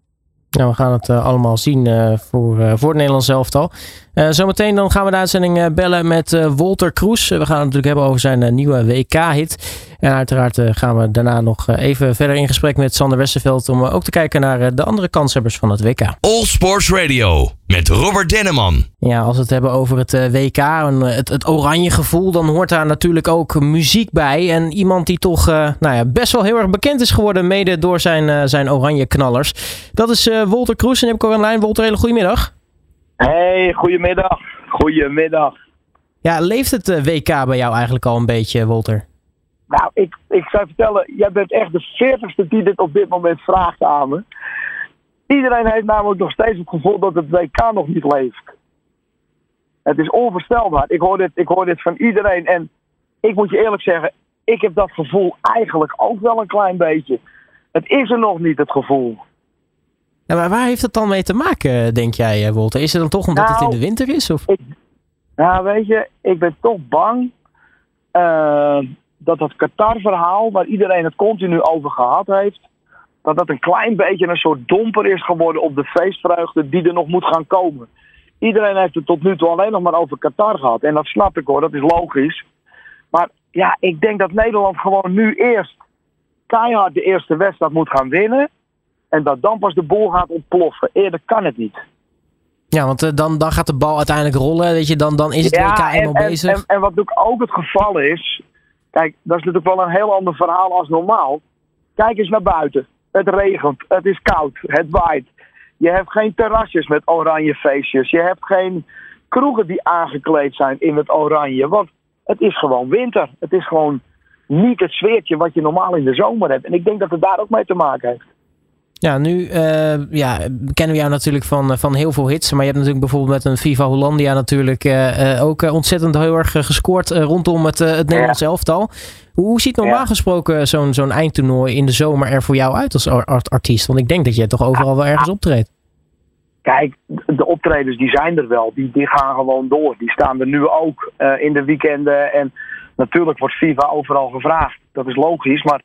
Nou, we gaan het allemaal zien voor, voor het Nederlands elftal. Eh, zometeen dan gaan we de uitzending eh, bellen met eh, Walter Kroes. We gaan het natuurlijk hebben over zijn nieuwe WK-hit. En uiteraard gaan we daarna nog even verder in gesprek met Sander Westerveld... om ook te kijken naar de andere kanshebbers van het WK. All Sports Radio met Robert Denneman. Ja, als we het hebben over het WK en het, het oranje gevoel... dan hoort daar natuurlijk ook muziek bij. En iemand die toch nou ja, best wel heel erg bekend is geworden... mede door zijn, zijn oranje knallers. Dat is eh, Walter Kroes. En heb ik ook lijn. Walter, hele goedemiddag. Hey, goedemiddag. Goedemiddag. Ja, leeft het eh, WK bij jou eigenlijk al een beetje, Walter? Nou, ik, ik zou vertellen, jij bent echt de veertigste die dit op dit moment vraagt aan me. Iedereen heeft namelijk nog steeds het gevoel dat het WK nog niet leeft. Het is onvoorstelbaar. Ik hoor dit, ik hoor dit van iedereen. En ik moet je eerlijk zeggen, ik heb dat gevoel eigenlijk ook wel een klein beetje. Het is er nog niet, het gevoel. Ja, maar waar heeft het dan mee te maken, denk jij, eh, Walter? Is het dan toch omdat het in Nou, de winter is? Of? Nou, weet je, ik ben toch bang eh, dat dat Qatar-verhaal, waar iedereen het continu over gehad heeft, dat dat een klein beetje een soort domper is geworden op de feestvreugde die er nog moet gaan komen. Iedereen heeft het tot nu toe alleen nog maar over Qatar gehad. En dat snap ik hoor, dat is logisch. Maar ja, ik denk dat Nederland gewoon nu eerst keihard de eerste wedstrijd moet gaan winnen. En dat dan pas de boel gaat ontploffen. Eerder kan het niet. Ja, want eh, dan, dan gaat de bal uiteindelijk rollen. Weet je, dan, dan is het WK eenmaal en, bezig. En, en wat natuurlijk ook het geval is. Kijk, dat is natuurlijk wel een heel ander verhaal als normaal. Kijk eens naar buiten. Het regent, het is koud, het waait. Je hebt geen terrasjes met oranje feestjes. Je hebt geen kroegen die aangekleed zijn in het oranje. Want het is gewoon winter. Het is gewoon niet het sfeertje wat je normaal in de zomer hebt. En ik denk dat het daar ook mee te maken heeft. Ja, nu eh, ja, kennen we jou natuurlijk van, eh, van heel veel hits. Maar je hebt natuurlijk bijvoorbeeld met een Viva Hollandia natuurlijk eh, ook ontzettend heel erg gescoord rondom het, het Nederlands elftal. Hoe, hoe ziet normaal Ja. gesproken zo'n zo'n eindtoernooi in de zomer er voor jou uit als ar- art- artiest? Want ik denk dat je toch overal wel ergens optreedt. Kijk, de optredens die zijn er wel. Die, die gaan gewoon door. Die staan er nu ook in de weekenden. En natuurlijk wordt FIFA overal gevraagd. Dat is logisch. Maar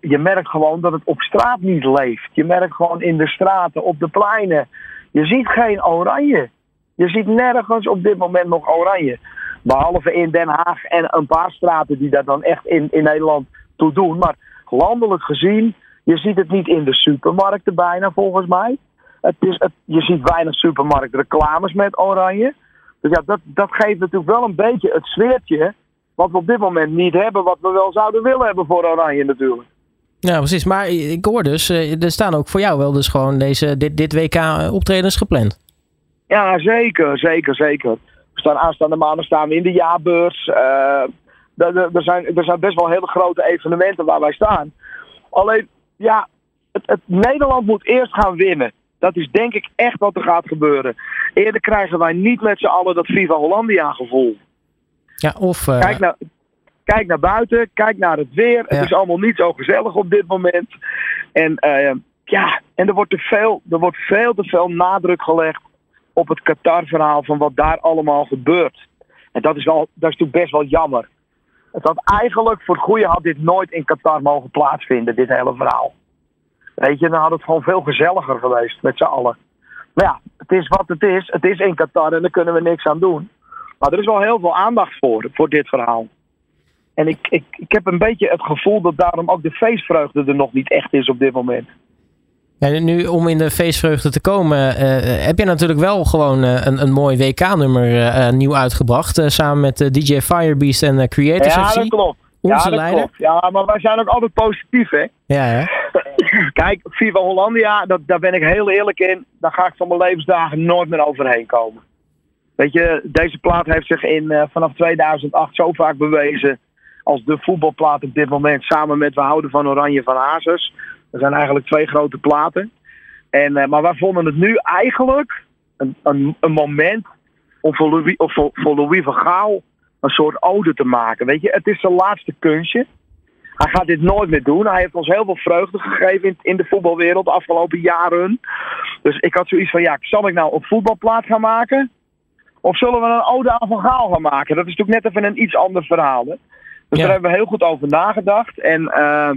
je merkt gewoon dat het op straat niet leeft. Je merkt gewoon in de straten, op de pleinen. Je ziet geen oranje. Je ziet nergens op dit moment nog oranje. Behalve in Den Haag en een paar straten die daar dan echt in, in Nederland toe doen. Maar landelijk gezien, je ziet het niet in de supermarkten bijna volgens mij. Het is, het, je ziet weinig supermarktreclames met oranje. Dus ja, dat, dat geeft natuurlijk wel een beetje het sfeertje. Wat we op dit moment niet hebben, wat we wel zouden willen hebben voor oranje natuurlijk. Ja, precies. Maar ik hoor dus, eh, er staan ook voor jou wel dus gewoon deze, dit, dit WK optredens gepland. Ja, zeker, zeker, zeker. We staan aanstaande maandag staan we in de jaarbeurs. Eh, er, zijn, er zijn best wel hele grote evenementen waar wij staan. Alleen, ja, het, het, Nederland moet eerst gaan winnen. Dat is denk ik echt wat er gaat gebeuren. Eerder krijgen wij niet met z'n allen dat Viva Hollandia gevoel. Ja, of... eh, Kijk naar, kijk naar buiten, kijk naar het weer. Ja. Het is allemaal niet zo gezellig op dit moment. En eh, ja, en er wordt, te veel, er wordt veel te veel nadruk gelegd op het Qatar-verhaal van wat daar allemaal gebeurt. En dat is, wel, dat is natuurlijk best wel jammer. Het had eigenlijk voor het goede had dit nooit in Qatar mogen plaatsvinden, dit hele verhaal. Weet je, dan had het gewoon veel gezelliger geweest met z'n allen. Maar ja, het is wat het is. Het is in Qatar en daar kunnen we niks aan doen. Maar er is wel heel veel aandacht voor, voor dit verhaal. En ik, ik, ik heb een beetje het gevoel dat daarom ook de feestvreugde er nog niet echt is op dit moment. Ja, nu om in de feestvreugde te komen, eh, heb je natuurlijk wel gewoon eh, een, een mooi WK-nummer eh, eh, nieuw uitgebracht. eh, samen met eh, DJ Firebeast en eh, Creators ja, FC. dat klopt. Onze ja, dat leider. klopt. Ja, maar wij zijn ook altijd positief, hè. Ja, hè? Kijk, Viva Hollandia, dat, daar ben ik heel eerlijk in. Daar ga ik van mijn levensdagen nooit meer overheen komen. Weet je, deze plaat heeft zich in, eh, vanaf 2008 zo vaak bewezen als de voetbalplaat op dit moment. Samen met We houden van Oranje van Hazes. Dat zijn eigenlijk twee grote platen. En, eh, maar wij vonden het nu eigenlijk een, een, een moment om voor Louis, of voor, voor Louis van Gaal een soort ode te maken. Weet je, het is zijn laatste kunstje. Hij gaat dit nooit meer doen. Hij heeft ons heel veel vreugde gegeven in, in de voetbalwereld de afgelopen jaren. Dus ik had zoiets van, ja, zal ik nou een voetbalplaat gaan maken? Of zullen we een ode aan Van Gaal gaan maken? Dat is natuurlijk net even een iets ander verhaal. Dus Ja. daar hebben we heel goed over nagedacht. En eh,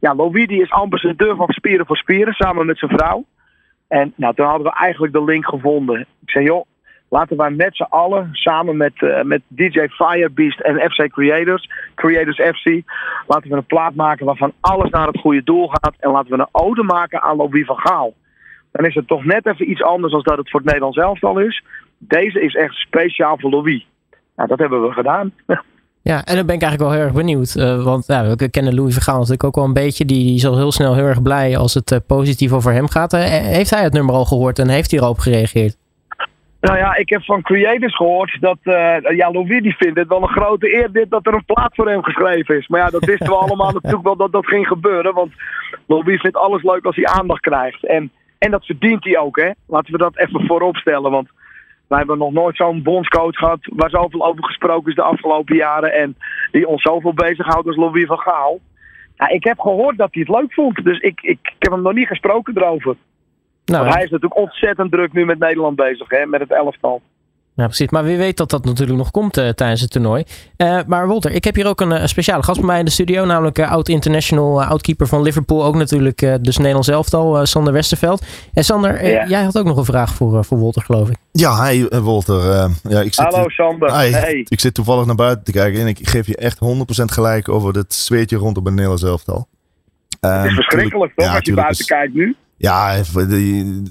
ja, is ambassadeur van Spieren voor Spieren, samen met zijn vrouw. En nou, toen hadden we eigenlijk de link gevonden. Ik zei, joh, laten wij met z'n allen, samen met, eh, met DJ Firebeast en FC Creators, Creators FC, laten we een plaat maken waarvan alles naar het goede doel gaat. En laten we een ode maken aan Louis van Gaal. Dan is het toch net even iets anders dan dat het voor het Nederlands elftal is. Deze is echt speciaal voor Louis. Nou, dat hebben we gedaan. Ja, en dan ben ik eigenlijk wel heel erg benieuwd. eh, want ja, we kennen Louis van Gaal natuurlijk ook wel een beetje. Die, die is al heel snel heel erg blij als het eh, positief over hem gaat. Eh, heeft hij het nummer al gehoord en heeft hij erop gereageerd? Nou ja, ik heb van creators gehoord dat ja, Louis die vindt het wel een grote eer dit dat er een plaat voor hem geschreven is. Maar ja, dat wisten we allemaal natuurlijk wel dat dat ging gebeuren. Want Louis vindt alles leuk als hij aandacht krijgt. En, en dat verdient hij ook, hè. Laten we dat even voorop stellen. Want wij hebben nog nooit zo'n bondscoach gehad waar zoveel over gesproken is de afgelopen jaren. En die ons zoveel bezighoudt als Louis van Gaal. Ja, ik heb gehoord dat hij het leuk vond. Dus ik, ik, ik heb hem nog niet gesproken erover. Nou, Want hij is natuurlijk ontzettend druk nu met Nederland bezig, hè, met het elftal. Ja, precies. Maar wie weet dat dat natuurlijk nog komt eh, tijdens het toernooi. Eh, maar Walter, ik heb hier ook een, eh, speciale gast bij mij in de studio. Namelijk eh, oud-international, uh, oud-keeper van Liverpool. Ook natuurlijk eh, dus Nederlands elftal, eh, Sander Westerveld. En Sander, Ja. jij had ook nog een vraag voor, voor Walter, geloof ik. Ja, hi Walter. Eh, ja, ik zit, Hallo Sander. Hi. Hey. Ik zit toevallig naar buiten te kijken en ik geef je echt 100% gelijk over het zweetje rondom het Nederlands elftal. Het is verschrikkelijk toch, als je buiten kijkt nu? Ja,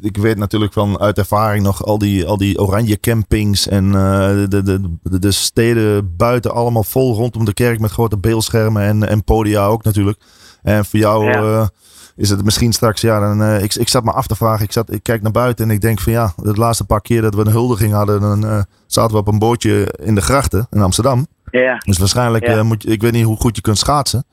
ik weet natuurlijk van uit ervaring nog al die, al die oranje campings en eh, de, de, de, de steden buiten allemaal vol rondom de kerk met grote beeldschermen en, en podia ook natuurlijk. En voor jou Ja. eh, is het misschien straks, ja, dan, eh, ik, ik zat me af te vragen, ik, zat, ik kijk naar buiten en ik denk van ja, de laatste paar keer dat we een huldiging hadden, dan zaten we op een bootje in de grachten in Amsterdam. Ja. Dus waarschijnlijk, Ja. moet je, ik weet niet hoe goed je kunt schaatsen.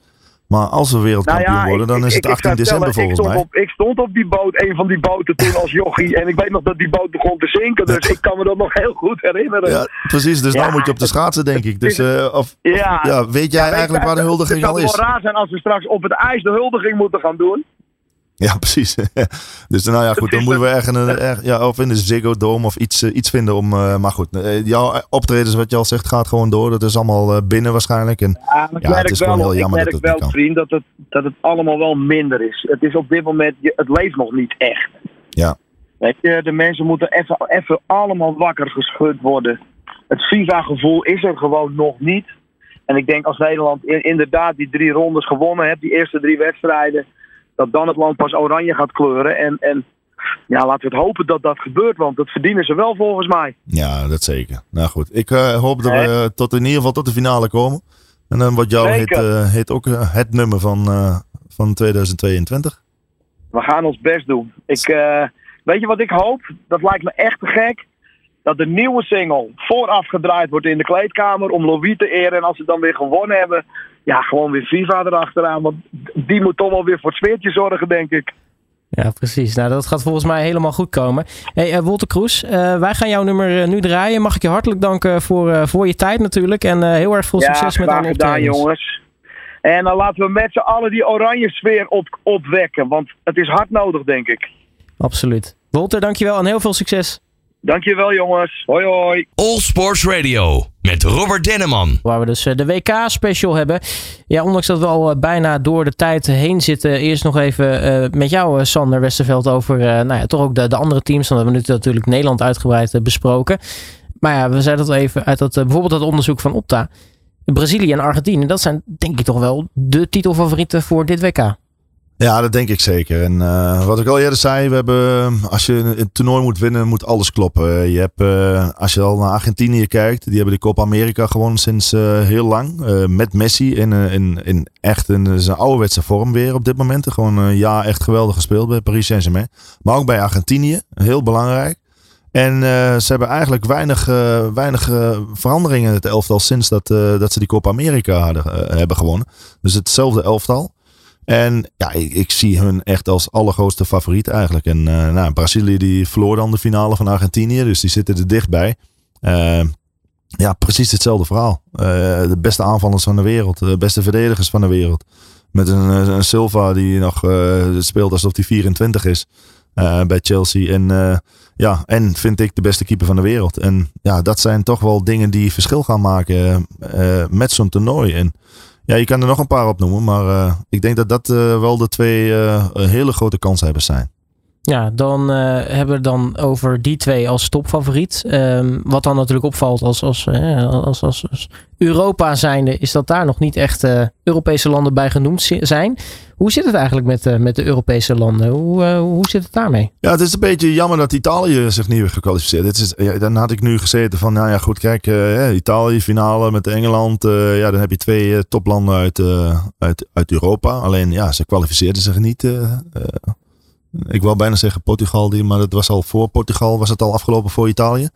Maar als we wereldkampioen Nou ja, worden, dan ik- is ik- het ik 18 zou december ik volgens stond mij. Op, ik stond op die boot, een van die boten toen als jochie. En ik weet nog dat die boot begon te zinken. Dus ik kan me dat nog heel goed herinneren. Ja, precies. Dus Ja, nou moet je op de schaatsen, denk ik. Dus eh, of, of- Ja. weet jij eigenlijk waar de huldiging het al zou is? wel raar zijn als we straks op het ijs de huldiging moeten gaan doen. Ja, precies. dus nou ja, goed. Dan moeten we ergens een, ja, of in de Ziggo Dome of iets, eh, iets vinden om. eh, maar goed, eh, jouw optredens, wat je al zegt, gaat gewoon door. Dat is allemaal binnen waarschijnlijk. En Ja, ik het is wel, gewoon heel ik jammer merk dat het wel vriend, dat het, dat het allemaal wel minder is. Het is op dit moment, het leeft nog niet echt. ja, Weet je, de mensen moeten even, even allemaal wakker geschud worden. Het FIFA-gevoel is er gewoon nog niet. En ik denk als Nederland inderdaad die drie rondes gewonnen heeft, die eerste drie wedstrijden, dat dan het land pas oranje gaat kleuren. En, en ja, laten we het hopen dat dat gebeurt, want dat verdienen ze wel volgens mij. ja, dat zeker. Nou goed, ik eh, hoop dat we tot in ieder geval tot de finale komen. En dan wordt jouw hit, Zeker. eh, hit ook eh, het nummer van, van 2022. We gaan ons best doen. Ik, weet je wat ik hoop? Dat lijkt me echt te gek. Dat de nieuwe single vooraf gedraaid wordt in de kleedkamer om Louis te eren. En als ze dan weer gewonnen hebben, ja, gewoon weer FIFA erachteraan. Want die moet toch wel weer voor het sfeertje zorgen, denk ik. Ja, precies. Nou, dat gaat volgens mij helemaal goed komen. Hey, uh, Wolter Kroes, uh, wij gaan jouw nummer uh, nu draaien. Mag ik je hartelijk danken voor, voor je tijd natuurlijk. En heel erg veel ja, succes met alle gedaan, jongens. En dan laten we met z'n allen die oranje sfeer op, opwekken. Want het is hard nodig, denk ik. Absoluut. Wolter, dankjewel en heel veel succes. Dankjewel jongens. Hoi hoi. All Sports Radio met Robert Denneman. Waar we dus de WK-special hebben. Ja, ondanks dat we al bijna door de tijd heen zitten. Eerst nog even uh, met jou, Sander Westerveld, over nou ja, toch ook de, de andere teams. Dan hebben we nu natuurlijk Nederland uitgebreid besproken. Maar ja, we zeiden dat even uit dat bijvoorbeeld dat onderzoek van Opta. Brazilië en Argentinië, dat zijn denk ik toch wel de titelfavorieten voor dit WK. Ja, dat denk ik zeker. En uh, wat ik al eerder zei, we hebben, als je een toernooi moet winnen, moet alles kloppen. Je hebt, uh, als je al naar Argentinië kijkt, die hebben de Copa America gewonnen sinds uh, heel lang. met Messi in, in, in echt een, zijn ouderwetse vorm weer op dit moment. Gewoon een jaar echt geweldig gespeeld bij Paris Saint-Germain. Maar ook bij Argentinië, heel belangrijk. En ze hebben eigenlijk weinig, weinig veranderingen in het elftal sinds dat, dat ze die Copa America hebben gewonnen. Dus hetzelfde elftal. En ja, ik, zie hun echt als allergrootste favoriet eigenlijk. En uh, nou, Brazilië die verloor dan de finale van Argentinië, dus die zitten er dichtbij. Uh, ja, precies hetzelfde verhaal. Uh, de beste aanvallers van de wereld, de beste verdedigers van de wereld. Met een, een Silva die nog speelt alsof hij 24 is bij Chelsea. En ja, en vind ik de beste keeper van de wereld. En ja, dat zijn toch wel dingen die verschil gaan maken met zo'n toernooi. En ja, je kan er nog een paar opnoemen, maar uh, ik denk dat dat uh, wel de twee uh, hele grote kanshebbers zijn. Ja, dan hebben we dan over die twee als topfavoriet. Um, wat dan natuurlijk opvalt als, als, als, als, als, Europa zijnde, is dat daar nog niet echt Europese landen bij genoemd zijn. Hoe zit het eigenlijk met, met de Europese landen? Hoe, hoe zit het daarmee? Ja, het is een beetje jammer dat Italië zich niet heeft gekwalificeerd. Het is, dan had ik nu gezeten van, nou ja, goed, kijk, Italië finale met Engeland. ja, dan heb je twee toplanden uit, uit, uit Europa. Alleen, ja, ze kwalificeerden zich niet ik wil bijna zeggen Portugal, die, maar dat was al voor Portugal, was het al afgelopen voor Italië.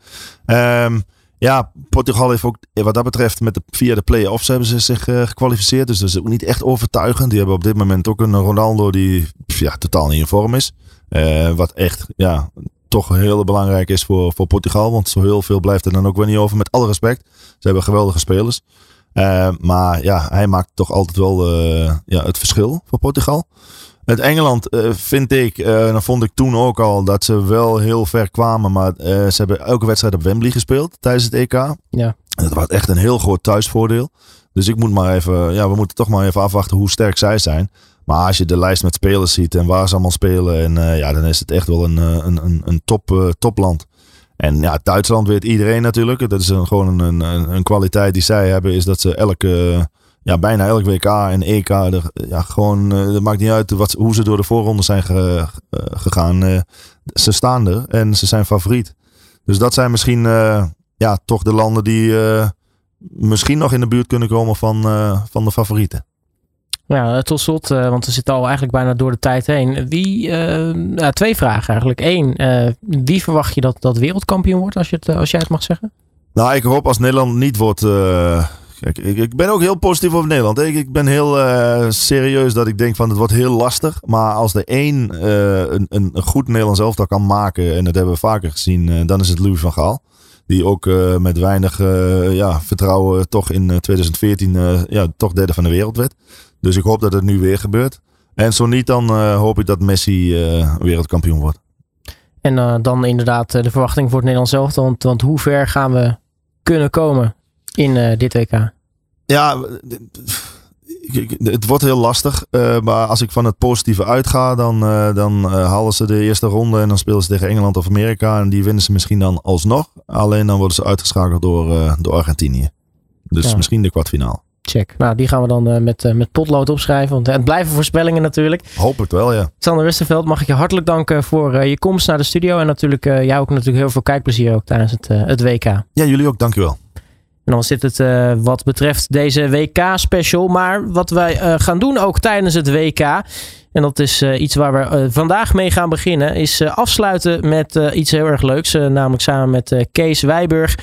Um, ja, Portugal heeft ook wat dat betreft met de, via de play-offs hebben ze zich uh, gekwalificeerd. Dus dat is ook niet echt overtuigend. Die hebben op dit moment ook een Ronaldo die ja, totaal niet in vorm is. Uh, wat echt ja, toch heel belangrijk is voor, voor Portugal. Want zo heel veel blijft er dan ook weer niet over. Met alle respect. Ze hebben geweldige spelers. Maar ja, hij maakt toch altijd wel ja, het verschil voor Portugal. Met Engeland uh, vind ik, uh, dan vond ik toen ook al dat ze wel heel ver kwamen. Maar uh, ze hebben elke wedstrijd op Wembley gespeeld tijdens het EK. Ja. Dat was echt een heel groot thuisvoordeel. Dus ik moet maar even, ja, we moeten toch maar even afwachten hoe sterk zij zijn. Maar als je de lijst met spelers ziet en waar ze allemaal spelen, en, ja, dan is het echt wel een, een, een, een top, topland. En ja, Duitsland weet iedereen natuurlijk. Dat is een, gewoon een, een, een kwaliteit die zij hebben, is dat ze elke ja, bijna elk WK en EK. Er, ja, gewoon, uh, het maakt niet uit wat, hoe ze door de voorronde zijn ge, uh, gegaan. Uh, ze staan er en ze zijn favoriet. Dus dat zijn misschien ja, toch de landen die misschien nog in de buurt kunnen komen van, van de favorieten. Ja, tot slot, want we zitten al eigenlijk bijna door de tijd heen. Wie, nou, twee vragen eigenlijk. Eén, wie verwacht je dat, dat wereldkampioen wordt, als, je het, als jij het mag zeggen? Nou, ik hoop als Nederland niet wordt Ik, ik, ben ook heel positief over Nederland. Ik, ik ben heel uh, serieus dat ik denk van het wordt heel lastig. Maar als er één uh, een, een, goed Nederlands elftal kan maken, en dat hebben we vaker gezien, uh, dan is het Louis van Gaal. Die ook met weinig ja, vertrouwen toch in 2014 ja, toch derde van de wereld werd. Dus ik hoop dat het nu weer gebeurt. En zo niet, dan hoop ik dat Messi wereldkampioen wordt. En dan inderdaad de verwachting voor het Nederlands elftal. Want, want hoe ver gaan we kunnen komen in uh, dit WK? Ja, het wordt heel lastig. Uh, maar als ik van het positieve uitga, dan, uh, dan halen ze de eerste ronde en dan spelen ze tegen Engeland of Amerika. En die winnen ze misschien dan alsnog. Alleen dan worden ze uitgeschakeld door, door Argentinië. Dus ja. misschien de kwartfinale. Check. Nou, die gaan we dan met, met potlood opschrijven. Want het blijven voorspellingen natuurlijk. Het wel, ja. Sander Westerveld, mag ik je hartelijk danken voor je komst naar de studio. En natuurlijk jij ook natuurlijk heel veel kijkplezier ook tijdens het, het WK. Ja, jullie ook. Dankjewel. En dan zit het uh, wat betreft deze WK-special. Maar wat wij uh, gaan doen ook tijdens het WK. En dat is uh, iets waar we vandaag mee gaan beginnen. Is afsluiten met iets heel erg leuks. namelijk samen met Kees Wijburg.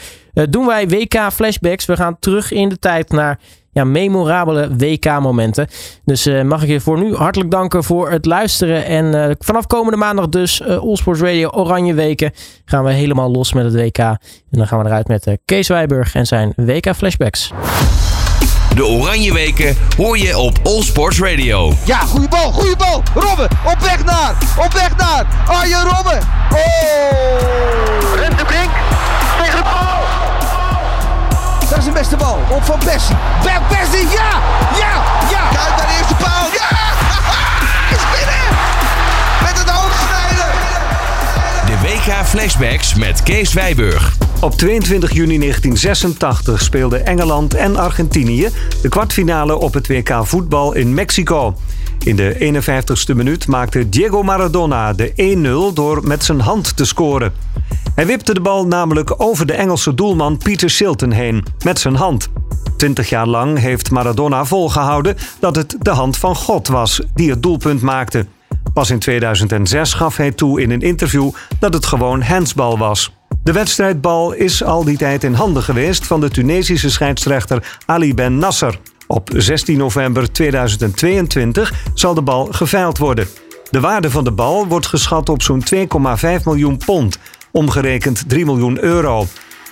doen wij WK-flashbacks. We gaan terug in de tijd naar ja, memorabele WK-momenten. Dus eh, mag ik je voor nu hartelijk danken voor het luisteren. En eh, vanaf komende maandag dus uh, Allsports Radio Oranje Weken gaan we helemaal los met het WK. En dan gaan we eruit met uh, Kees Wijburg en zijn WK Flashbacks. De Oranje Weken hoor je op All Sports Radio. Ja, goede bal, goede bal. Robben, op weg naar, op weg naar Arjen Robben. Oh! Rent de Dat is de beste bal. Op Van Persie. Van Persie, ja! Ja! Ja! Kijk naar de eerste paal. Ja! Is binnen! Met het hoofdsnijden. De WK Flashbacks met Kees Wijburg. Op 22 juni 1986 speelden Engeland en Argentinië de kwartfinale op het WK voetbal in Mexico. In de 51ste minuut maakte Diego Maradona de 1-0 door met zijn hand te scoren. Hij wipte de bal namelijk over de Engelse doelman Peter Shilton heen met zijn hand. Twintig jaar lang heeft Maradona volgehouden dat het de hand van God was die het doelpunt maakte. Pas in 2006 gaf hij toe in een interview dat het gewoon handsbal was. De wedstrijdbal is al die tijd in handen geweest van de Tunesische scheidsrechter Ali Ben Nasser. Op 16 november 2022 zal de bal geveild worden. De waarde van de bal wordt geschat op zo'n 2,5 miljoen pond, omgerekend 3 miljoen euro.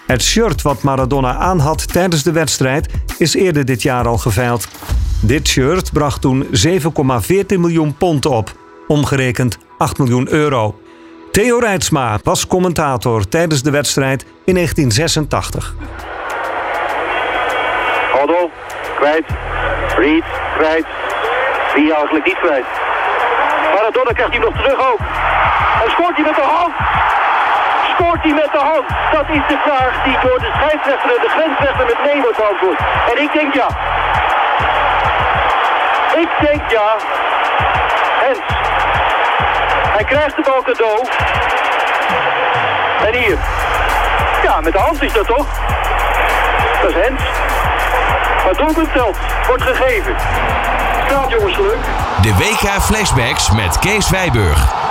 Het shirt wat Maradona aanhad tijdens de wedstrijd is eerder dit jaar al geveild. Dit shirt bracht toen 7,14 miljoen pond op, omgerekend 8 miljoen euro. Theo Reitsma was commentator tijdens de wedstrijd in 1986. Aldo, kwijt. Reed, kwijt. Wie eigenlijk niet kwijt. Maradona krijgt hij nog terug ook. En scoort hij met de hand. Scoort hij met de hand? Dat is de vraag die door de scheidsrechter en de grensrechter met nee wordt beantwoord. En ik denk ja. Ik denk ja. Hens. Hij krijgt de bal cadeau. En hier. Ja, met de hand is dat toch? Dat is Hens. Maar doelpunt telt. Wordt gegeven. Straat jongens geluk. De WK Flashbacks met Kees Wijburg.